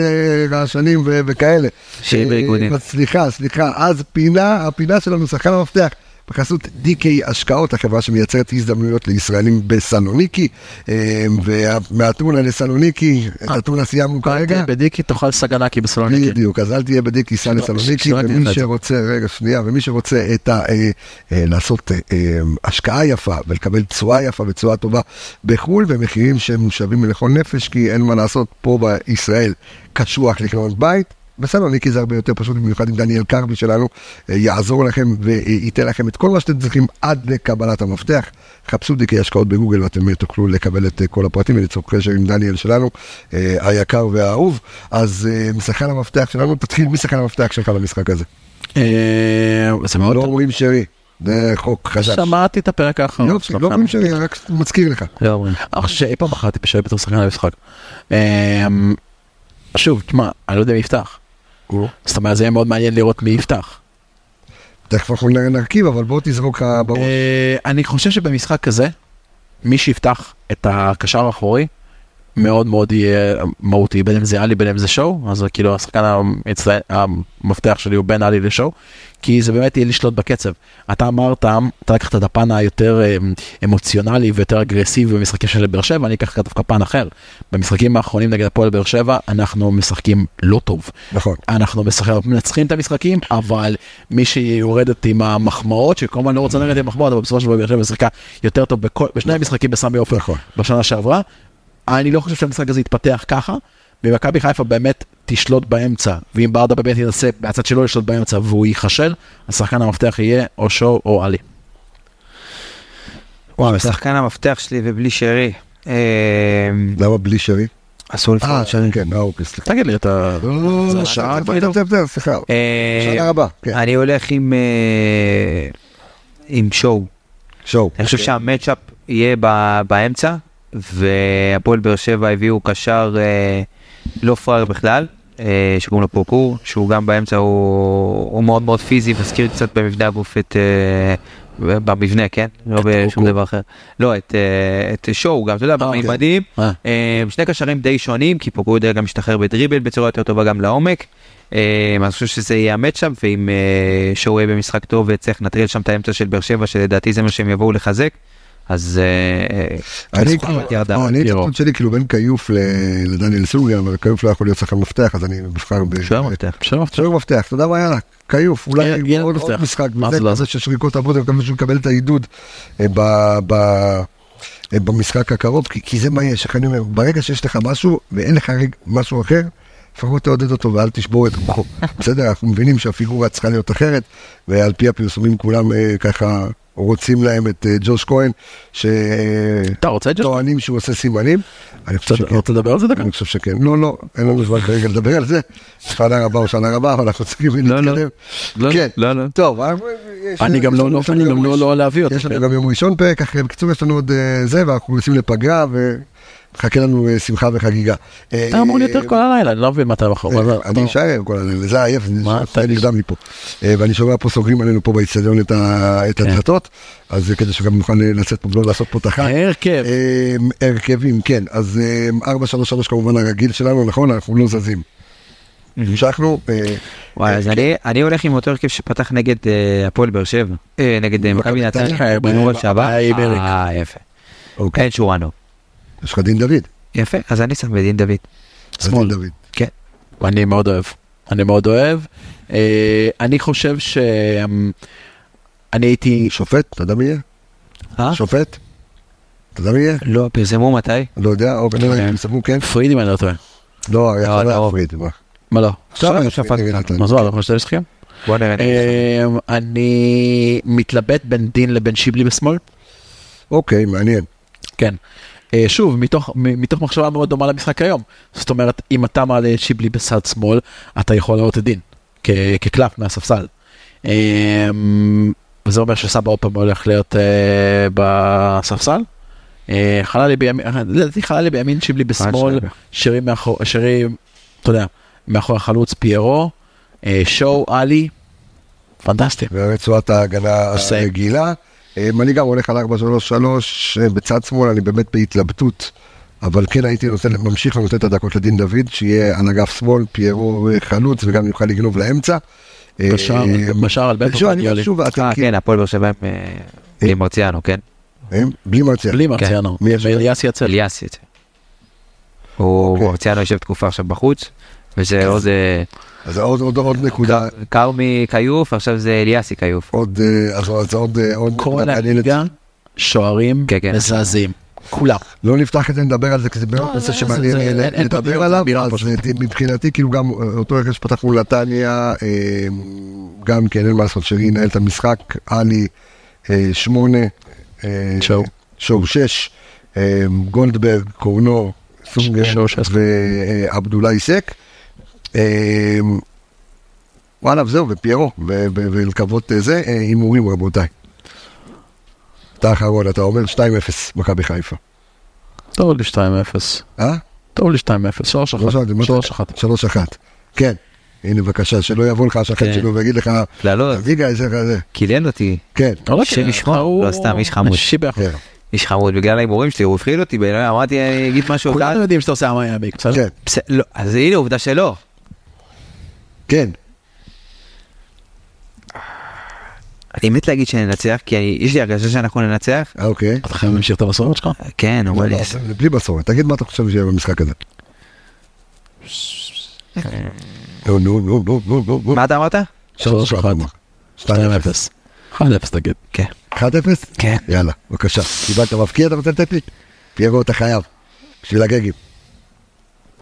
רעשנים וכאלה. שירים. אז סליחה, סליחה, אז פינה, הפינה שלנו, שחקן המפתח. בחסות DK השקעות, החברה שמייצרת הזדמנויות לישראלים בסלוניקי, אה, ומהטונה לסלוניקי, את הטונה סיימנו כרגע. בדיקי תאכל סגנקי בסלוניקי. בדיוק, אז אל תהיה בדיקי, סע לסלוניקי, תדע את ומי. שרוצה, רגע, שנייה, ומי שרוצה. אה, אה, לעשות אה, אה, השקעה יפה ולקבל תשואה יפה ותשואה טובה בחו"ל, במחירים שהם שווים לכל נפש, כי אין מה לעשות, פה בישראל קשוח לקנות בית. בסלוניקי זה הרבה יותר פשוט, במיוחד עם דניאל קרבי שלנו, אה, יעזור לכם וייתן לכם את כל מה שאתם צריכים עד לקבלת המפתח. חפשו דיקי השקעות בגוגל ואתם אה, תוכלו לקבל את אה, כל הפרטים וליצור קשר עם דניאל שלנו, היקר והאהוב. אז משחקן המפתח שלנו, תתחיל מי שחקן המפתח שלך למשחק הזה. זה מאוד לא. אומרים שרי, זה חוק חדש. שמעתי את הפרק האחרון. יופי, לא אומרים שרי, רק מזכיר לך. לא אומרים. חושב שאי פעם בחרתי בשרי בתור שחקן למשחק. אה, שוב, תשמע, אני לא יודע מי יפתח. זאת אומרת, זה יהיה מאוד מעניין לראות מי יפתח. תכף אנחנו נרכיב, אבל בוא תזרוק בראש. אה, אני חושב שבמשחק כזה, מי שיפתח את הקשר האחורי, מאוד מאוד יהיה מהותי, בין אם זה עלי בין אם זה שואו, אז כאילו השחקן המצטיין- המפתח שלי הוא בין עלי לשואו, כי זה באמת יהיה לשלוט בקצב. אתה אמרת, אתה לקחת את הפן היותר אה, אמוציונלי ויותר אגרסיבי במשחקים של באר שבע, אני אקח דווקא פן אחר. במשחקים האחרונים נגד הפועל באר שבע, אנחנו משחקים לא טוב. נכון. אנחנו משחקים, מנצחים את המשחקים, אבל מי שיורדת עם המחמאות, שכמובן לא רוצה לרדת עם מחמאות, אבל בסופו של דבר באר שבע שיחקה יותר טוב בכל, בשני המשחקים בסמי עופר נכון. בשנה שעברה. אני לא חושב שהמשחק הזה יתפתח ככה, ומכבי חיפה באמת תשלוט באמצע, ואם ברדה באמת ינסה מהצד שלו לשלוט באמצע והוא ייכשל, השחקן המפתח יהיה או שואו או עלי. וואו, שחקן המפתח שלי ובלי שרי. אה, למה בלי שרי? אסור לבחור אה, את שרי. כן, אה, אוקיי, סליחה. תגיד לי, אתה... לא, לא, זה לא, השעה טוב, כבר, טוב, טוב, טוב, סליחה. אה, שנה רבה, כן. אני הולך עם אה, עם שואו. שואו. אני חושב שהמצ'אפ יהיה באמצע, והפועל באר שבע הביאו קשר אה, לא פראייר בכלל, אה, שקוראים לו פרוקור, שהוא גם באמצע, הוא, הוא מאוד מאוד פיזי, מזכיר קצת במבנה הגוף את... אה, במבנה, כן? לא בשום. דבר אחר. לא, את, אה, את שואו גם, אתה יודע, אה, במימדים. אה. אה, שני קשרים די שונים, כי פרוקור יודע גם להשתחרר בדריבל בצורה יותר טובה גם לעומק. אה, אז אני חושב שזה יהיה המצ'אפ, ואם אה, שואו יהיה במשחק טוב וצריך לנטרל שם את האמצע של באר שבע, שלדעתי זה מה שהם יבואו לחזק, אז אה, אה, אני פירו. הציטוט שלי כאילו בין כיוף לדניאל סוגר, אבל כיוף לא יכול להיות שחקן מפתח, אז אני מבחר ב... שוער מפתח. שוער מפתח, אתה יודע מה יאללה, כיוף, אולי עוד משחק, זה לא? של שריקות אני מקווה שהוא יקבל את העידוד אה, אה, במשחק הקרוב, כי- זה מה יש, אני אומר, ברגע שיש לך משהו ואין לך משהו אחר, לפחות תעודד אותו ואל תשבור את רוחו. (laughs) בסדר, אנחנו מבינים שהפיגורה צריכה להיות אחרת, ועל פי הפרסומים כולם אה, ככה רוצים להם את אה, ג'וש כהן? שטוענים שהוא עושה סימנים. אני חושב שכן. רוצה לדבר על זה דקה? אני חושב שכן. לא, לא, אין לנו זמן כרגע לדבר על זה. שנה רבה או שנה רבה, אבל אנחנו צריכים לא, לא. להתקדם. לא, כן. לא, לא. טוב, יש- אני גם לא לא- לנו אני גם לא. לא להביא אותו. יש לנו. גם יום ראשון פרק בקיצור יש לנו עוד אה, זה, ואנחנו יוצאים לפגרה, ומחכה לנו אה, שמחה וחגיגה. אתה אמור להיות יותר כל הלילה, אני לא מבין מה אתה בחור. זה- אני אשאר עם כל הלילה, זה עייף, זה נרדם לי פה. אה, ואני שומע פה סוגרים עלינו פה באיצטדיון את כן. הדלתות, אז אה, כדי שגם נוכל אה, לצאת פה ולא לעשות פה את החג. הרכב. אה, הרכבים, כן, אז אה, 4-3-3 כמובן הרגיל שלנו, נכון? אנחנו לא זזים. המשכנו, אה, וואי, אז אני- אני הולך עם אותו הרכב שפתח נגד אה, הפועל באר שבע, אה, נגד אה, מכבי נתניה. נתניה, אה, ביום ב- שעבר. אה, יפה. אוקיי, אין שורנו. יש לך דין דוד. יפה, אז אני שם בדין דוד. שמאל. דוד. כן. אני מאוד אוהב. אני מאוד אוהב. אה, אני חושב ש... אני הייתי... שופט, אתה יודע מי יהיה? אה? שופט? אתה יודע מי יהיה? לא, פרסמו מתי? לא יודע, או. הם שמו כן? פריד אם אני לא טועה. לא, היה לא, חייב לא. להפריד. מה? מה לא? עכשיו שפט. פריד. מה זה, אנחנו שתי משחקים? בוא נראה. אה, אני מתלבט בין דין לבין שיבלי בשמאל. אוקיי, מעניין. כן. אה, שוב, מתוך, מתוך מחשבה מאוד דומה למשחק היום. זאת אומרת, אם אתה מעלה את שיבלי בצד שמאל, אתה יכול לעלות את דין, כ- כקלף מהספסל. אה, וזה אומר שסבא עוד פעם הולך להיות אה, בספסל. אה, חללי בימין, לדעתי חללי בימין, שיבלי בשמאל, שבע. שרי מאחור, שרי, אתה יודע, מאחורי החלוץ פיירו, אה, שואו, עלי, פנטסטי. ורצועת ההגנה. הרגילה. אה, אני גם הולך על 4-3-3 אה, בצד שמאל, אני באמת בהתלבטות, אבל כן הייתי נותן, ממשיך ונותן את הדקות לדין דוד, שיהיה על אגף שמאל, פיירו אה, חלוץ וגם יוכל לגנוב לאמצע. בשער, בשער על בטח, אתם אה, כאילו- כן, הפועל באר שבע עם, בלי מרציאנו, כן? בלי מרציאל. בלי מרציאנו, מי יש? ואליאס יצא. אליאס יצא. הוא אוקיי. מרציאנו יושב תקופה עכשיו בחוץ, וזה עוד אה, אז עוד- עוד עוד נקודה, כרמי כיוף, עכשיו זה אליאסי כיוף. עוד, אה, אז אז עוד אה, עוד כל. הליגה שוערים כן, כן. מזעזעים. כולם. לא נפתח את זה, נדבר על זה, כי זה באמת לא, נושא שמעניין פה לדבר עליו. אה, מבחינתי כאילו גם אה, אותו רכב שפתח מול נתניה, אה, גם כן אין מה לעשות, שרי ינהל את המשחק, עלי אה, שמונה, אה, שואו. שואו שש, אה, גולדברג, קורנו, שש. ועבדולאי סק. אה, וואלה, וזהו, ופיירו, ולקוות אה, זה, אה, הימורים רבותיי. אתה האחרון, אתה אומר 2-0, מכבי חיפה. טוב לי 2-0. אה? טוב לי 2-0. 3-1. לא שאלתי, מה- 3-1. שלוש אחת. כן. הנה בבקשה, שלא יבוא לך השכן כן. שלו ויגיד לך, קללות, ליגה איזה כזה. קילל אותי, כן. השם ישמור, לא סתם, איש חמוד. שיבח. כן. איש חמוד, בגלל ההימורים שלי, הוא הפחיד אותי, אמרתי, אני אגיד משהו, כולנו יודעים שאתה עושה בסדר? כן. לא, אז הנה עובדה שלא. כן. אני מת להגיד שננצח, כי אני- יש לי הרגשה שאנחנו ננצח. אה, אוקיי. אתה חייב להמשיך את המסורת שלך? כן, אבל... לא, לא, בלי מסורת. תגיד מה אתה חושב שיהיה במשחק הזה. נו, נו, נו, נו, נו, נו, נו. מה אתה אמרת? שלוש שלוש אחת. אחת. 2-0. 2-0. 1-0 תגיד. כן. 1-0? כן. יאללה, בבקשה. קיבלת מבקיע, אתה רוצה לתת לי? פיירו, אתה חייב. בשביל הגגים.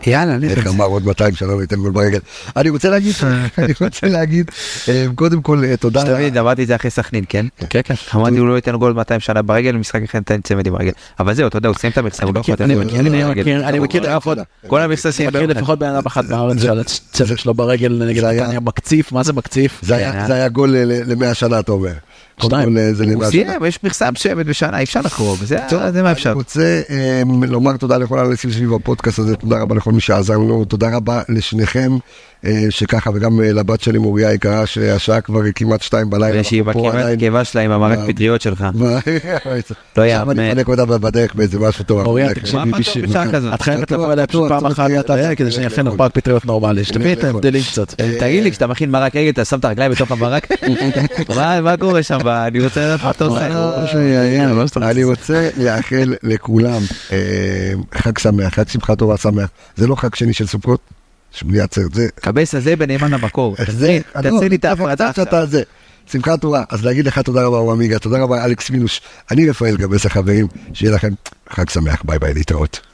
יאללה, אני איך אמר עוד 200 שנה ניתן גול ברגל. אני רוצה להגיד, אני רוצה להגיד, אה, קודם כל, אה, תודה. תמיד אמרתי את זה אחרי סכנין, כן? כן, כן. אמרתי הוא לא ייתן גול 200 שנה ברגל, במשחק אחר ניתן צמד עם הרגל. אבל זהו, אתה יודע, הוא סיים את המכסה, הוא לא יכול לתת ברגל. מכיר, אני מכיר לפחות, כל המכסה אני מכיר. לפחות בן אדם אחד בארץ שהצוות שלו ברגל נגד נתניה מקציף, מה זה מקציף? זה היה- כן, זה היה גול למאה שנה, אתה אומר. שתיים. אה, הוא. סיים, יש מכסה מסוימת בשנה, אי אפשר לחרוג, זה מה אפשר. אני רוצה um, לומר תודה לכל האנשים סביב הפודקאסט הזה, תודה רבה לכל מי שעזר לנו, תודה רבה לשניכם. אה, שככה, וגם אה, לבת שלי מוריה היקרה, שהשעה כבר כמעט שתיים בלילה. ושהיא עדיין- קיבה שלה עם המרק אה, פטריות שלך. מה? (laughs) לא עכשיו אני יאמן. מפנק אותה בדרך באיזה משהו טוב. אוריה, אנחנו תקשיבי, מה פתאום בשביל-? את חייבת לבוא אליה פשוט פעם אחת אה, כדי שאני אכין. לך פרק פטריות נורמלי, שתבין את. ההבדלים קצת. אה, תגיד לי, כשאתה מכין מרק רגל, אתה שם את הרגליים בתוך המרק? (laughs) מה- קורה שם? אני רוצה לדעת מה אתה עושה. אני רוצה לאחל לכולם אה, חג שמח, חג שמחה טובה שמח. זה לא חג שני של סוכות, שמיני עצרת, זה... קבס הזה בנאמן למקור. זה, תעשה לי את ההפרדה עכשיו. שמחה טובה, אז להגיד לך תודה רבה אור עמיגה, תודה רבה אלכס מינוש, אני רפאל גבס החברים, שיהיה לכם חג שמח, ביי ביי, להתראות.